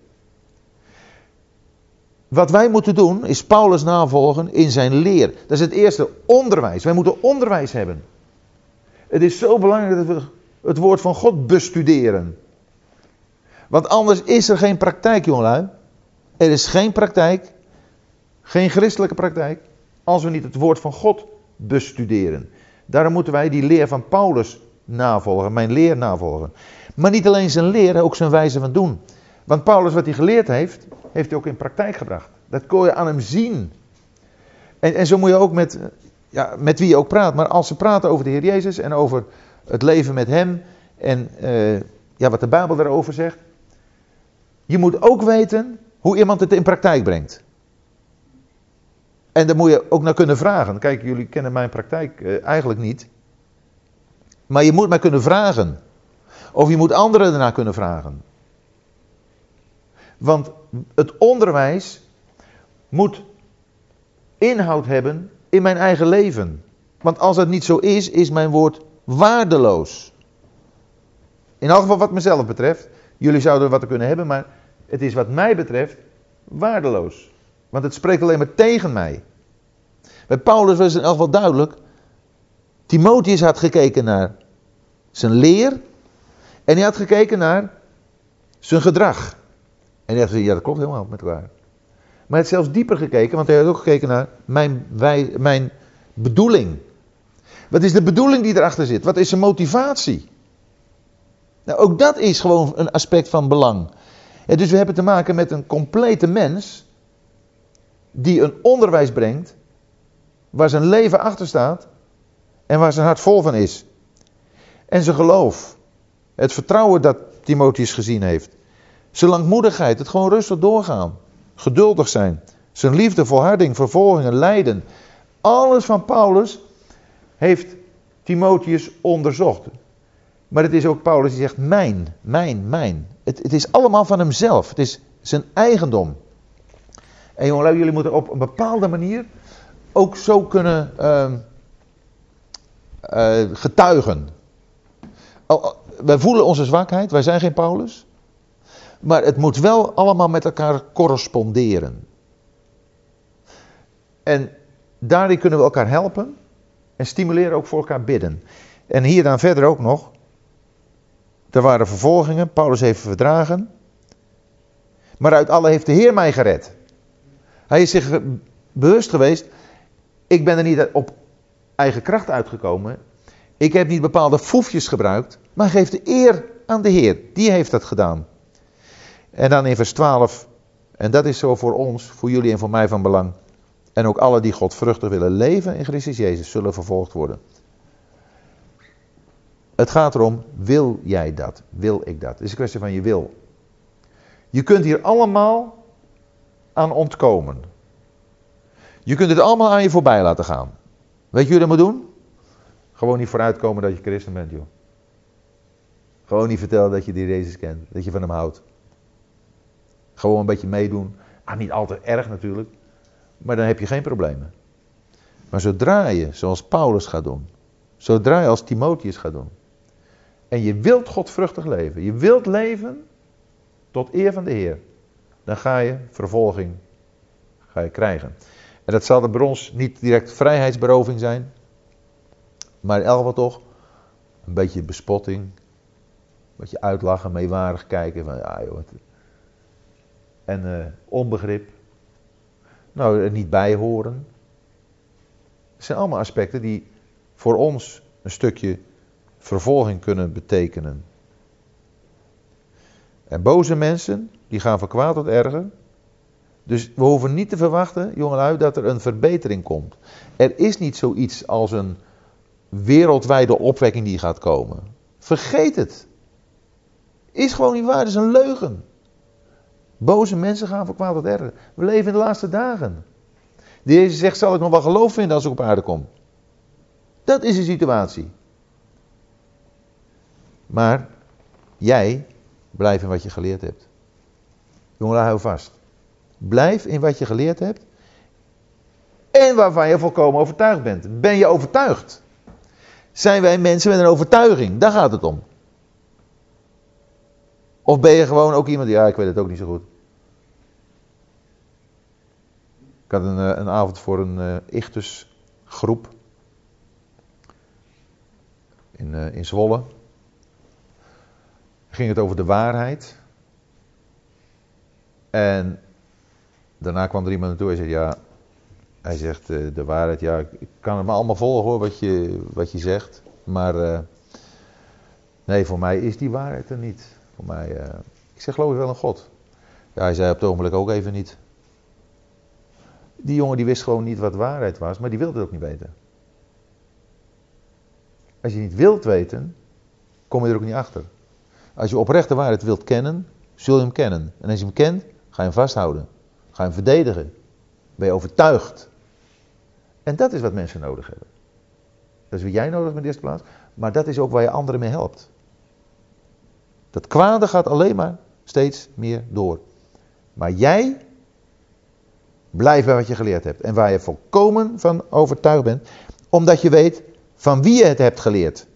Wat wij moeten doen is Paulus navolgen in zijn leer. Dat is het eerste onderwijs. Wij moeten onderwijs hebben. Het is zo belangrijk dat we het woord van God bestuderen. Want anders is er geen praktijk, jongelui. Er is geen praktijk, geen christelijke praktijk, als we niet het woord van God bestuderen. Daarom moeten wij die leer van Paulus navolgen, mijn leer navolgen. Maar niet alleen zijn leer, ook zijn wijze van doen. Want Paulus, wat hij geleerd heeft, heeft hij ook in praktijk gebracht. Dat kon je aan hem zien. En, en zo moet je ook met, ja, met wie je ook praat. Maar als ze praten over de Heer Jezus en over het leven met hem en uh, ja, wat de Bijbel daarover zegt. Je moet ook weten hoe iemand het in praktijk brengt. En daar moet je ook naar kunnen vragen. Kijk, jullie kennen mijn praktijk uh, eigenlijk niet. Maar je moet mij kunnen vragen. Of je moet anderen ernaar kunnen vragen. Want het onderwijs moet inhoud hebben in mijn eigen leven. Want als dat niet zo is, is mijn woord waardeloos. In elk geval wat mezelf betreft. Jullie zouden wat kunnen hebben, maar het is wat mij betreft waardeloos. Want het spreekt alleen maar tegen mij. Bij Paulus was het in elk geval duidelijk. Timotheus had gekeken naar zijn leer. En hij had gekeken naar zijn gedrag. En hij had gezegd, ja dat klopt helemaal met elkaar. Maar hij had zelfs dieper gekeken, want hij had ook gekeken naar mijn, wij, mijn bedoeling. Wat is de bedoeling die erachter zit? Wat is zijn motivatie? Nou, ook dat is gewoon een aspect van belang. dus we hebben te maken met een complete mens die een onderwijs brengt waar zijn leven achter staat en waar zijn hart vol van is. En zijn geloof, het vertrouwen dat Timotheus gezien heeft, zijn langmoedigheid, het gewoon rustig doorgaan, geduldig zijn, zijn liefde, volharding, vervolgingen, lijden. Alles van Paulus heeft Timotheus onderzocht. Maar het is ook Paulus die zegt mijn, mijn, mijn. Het, het is allemaal van hemzelf. Het is zijn eigendom. En jongen, jullie moeten op een bepaalde manier ook zo kunnen uh, uh, getuigen. wij voelen onze zwakheid, wij zijn geen Paulus. Maar het moet wel allemaal met elkaar corresponderen. En daarin kunnen we elkaar helpen en stimuleren ook voor elkaar bidden. En hier dan verder ook nog. Er waren vervolgingen, Paulus heeft verdragen. Maar uit alle heeft de Heer mij gered. Hij is zich bewust geweest, Ik ben er niet op eigen kracht uitgekomen. Ik heb niet bepaalde foefjes gebruikt, maar geef de eer aan de Heer. Die heeft dat gedaan. En dan in vers 12, en dat is zo voor ons, voor jullie en voor mij van belang. En ook alle die God vruchtig willen leven in Christus Jezus zullen vervolgd worden. Het gaat erom, wil jij dat? Wil ik dat? Het is een kwestie van je wil. Je kunt hier allemaal aan ontkomen. Je kunt het allemaal aan je voorbij laten gaan. Weet je wat je moet doen? Gewoon niet vooruitkomen dat je christen bent, joh. Gewoon niet vertellen dat je die Jezus kent, dat je van hem houdt. Gewoon een beetje meedoen. Ah, niet altijd erg natuurlijk, maar dan heb je geen problemen. Maar zodra je, zoals Paulus gaat doen, zodra je als Timotheus gaat doen, en je wilt godvruchtig leven, je wilt leven tot eer van de Heer, dan ga je vervolging ga je krijgen. En dat zal de bij ons niet direct vrijheidsberoving zijn, maar in elk geval toch een beetje bespotting, een beetje uitlachen, meewarig kijken van ja joh. En uh, onbegrip. Nou, er niet bij horen. Het zijn allemaal aspecten die voor ons een stukje vervolging kunnen betekenen. En boze mensen, die gaan van kwaad tot erger. Dus we hoeven niet te verwachten, jongelui, dat er een verbetering komt. Er is niet zoiets als een wereldwijde opwekking die gaat komen. Vergeet het. Is gewoon niet waar, het is een leugen. Boze mensen gaan van kwaad tot erger. We leven in de laatste dagen. Deze zegt, zal ik nog wel geloof vinden als ik op aarde kom? Dat is de situatie. Maar jij blijf in wat je geleerd hebt. Jongen, hou vast. Blijf in wat je geleerd hebt. En waarvan je volkomen overtuigd bent. Ben je overtuigd? Zijn wij mensen met een overtuiging? Daar gaat het om. Of ben je gewoon ook iemand die, ja, ik weet het ook niet zo goed. Ik had een, eh, avond voor een uh, Ichtus groep in, uh, in Zwolle ging het over de waarheid. En daarna kwam er iemand naartoe en zei: Ja, hij zegt de waarheid. Ja, ik kan het maar allemaal volgen hoor, wat je, wat je zegt. Maar nee, voor mij is die waarheid er niet. Voor mij, uh, ik zeg geloof je wel een God. Ja, hij zei op het ogenblik ook even niet. Die jongen die wist gewoon niet wat waarheid was, maar die wilde het ook niet weten. Als je niet wilt weten, kom je er ook niet achter. Als je oprechte waarheid wilt kennen, zul je hem kennen. En als je hem kent, ga je hem vasthouden. Ga je hem verdedigen. Ben je overtuigd. En dat is wat mensen nodig hebben. Dat is wat jij nodig hebt in de eerste plaats. Maar dat is ook waar je anderen mee helpt. Dat kwade gaat alleen maar steeds meer door. Maar jij blijft bij wat je geleerd hebt. En waar je volkomen van overtuigd bent. Omdat je weet van wie je het hebt geleerd.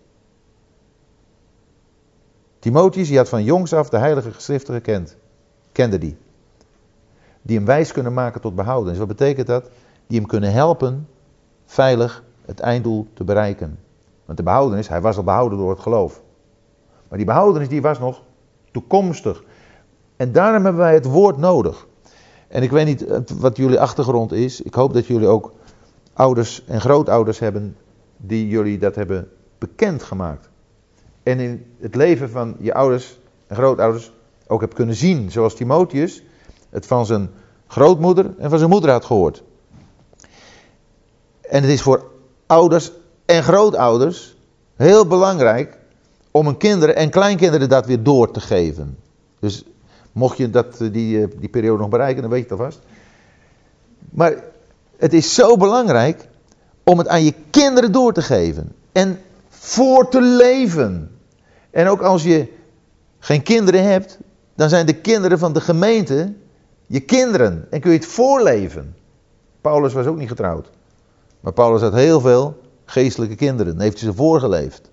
Timotheus, die had van jongs af de heilige geschriften gekend. Kende die. Die hem wijs kunnen maken tot behouden. Dus wat betekent dat? Die hem kunnen helpen veilig het einddoel te bereiken. Want de behoudenis, hij was al behouden door het geloof. Maar die behoudenis die was nog toekomstig. En daarom hebben wij het woord nodig. En ik weet niet wat jullie achtergrond is. Ik hoop dat jullie ook ouders en grootouders hebben die jullie dat hebben bekendgemaakt en in het leven van je ouders en grootouders ook hebt kunnen zien. Zoals Timotheus het van zijn grootmoeder en van zijn moeder had gehoord. En het is voor ouders en grootouders heel belangrijk om hun kinderen en kleinkinderen dat weer door te geven. Dus mocht je dat, eh, die, eh, die periode nog bereiken, dan weet je het alvast. Maar het is zo belangrijk om het aan je kinderen door te geven. En voor te leven. En ook als je geen kinderen hebt, dan zijn de kinderen van de gemeente je kinderen. En kun je het voorleven. Paulus was ook niet getrouwd. Maar Paulus had heel veel geestelijke kinderen. heeft hij ze voorgeleefd.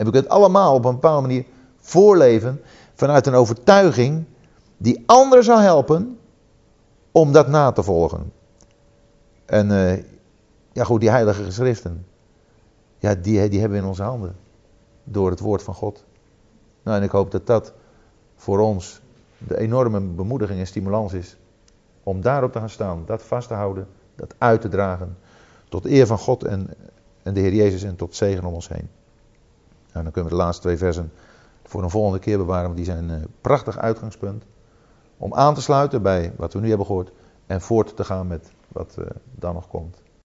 En we kunnen het allemaal op een bepaalde manier voorleven vanuit een overtuiging die anderen zal helpen om dat na te volgen. En uh, ja goed, die heilige geschriften, ja, die, die hebben we in onze handen. Door het woord van God. Nou, en ik hoop dat dat voor ons de enorme bemoediging en stimulans is. Om daarop te gaan staan, dat vast te houden, dat uit te dragen. Tot eer van God en, en de Heer Jezus en tot zegen om ons heen. Nou, dan kunnen we de laatste twee versen voor een volgende keer bewaren, want die zijn een prachtig uitgangspunt. Om aan te sluiten bij wat we nu hebben gehoord en voort te gaan met wat dan nog komt.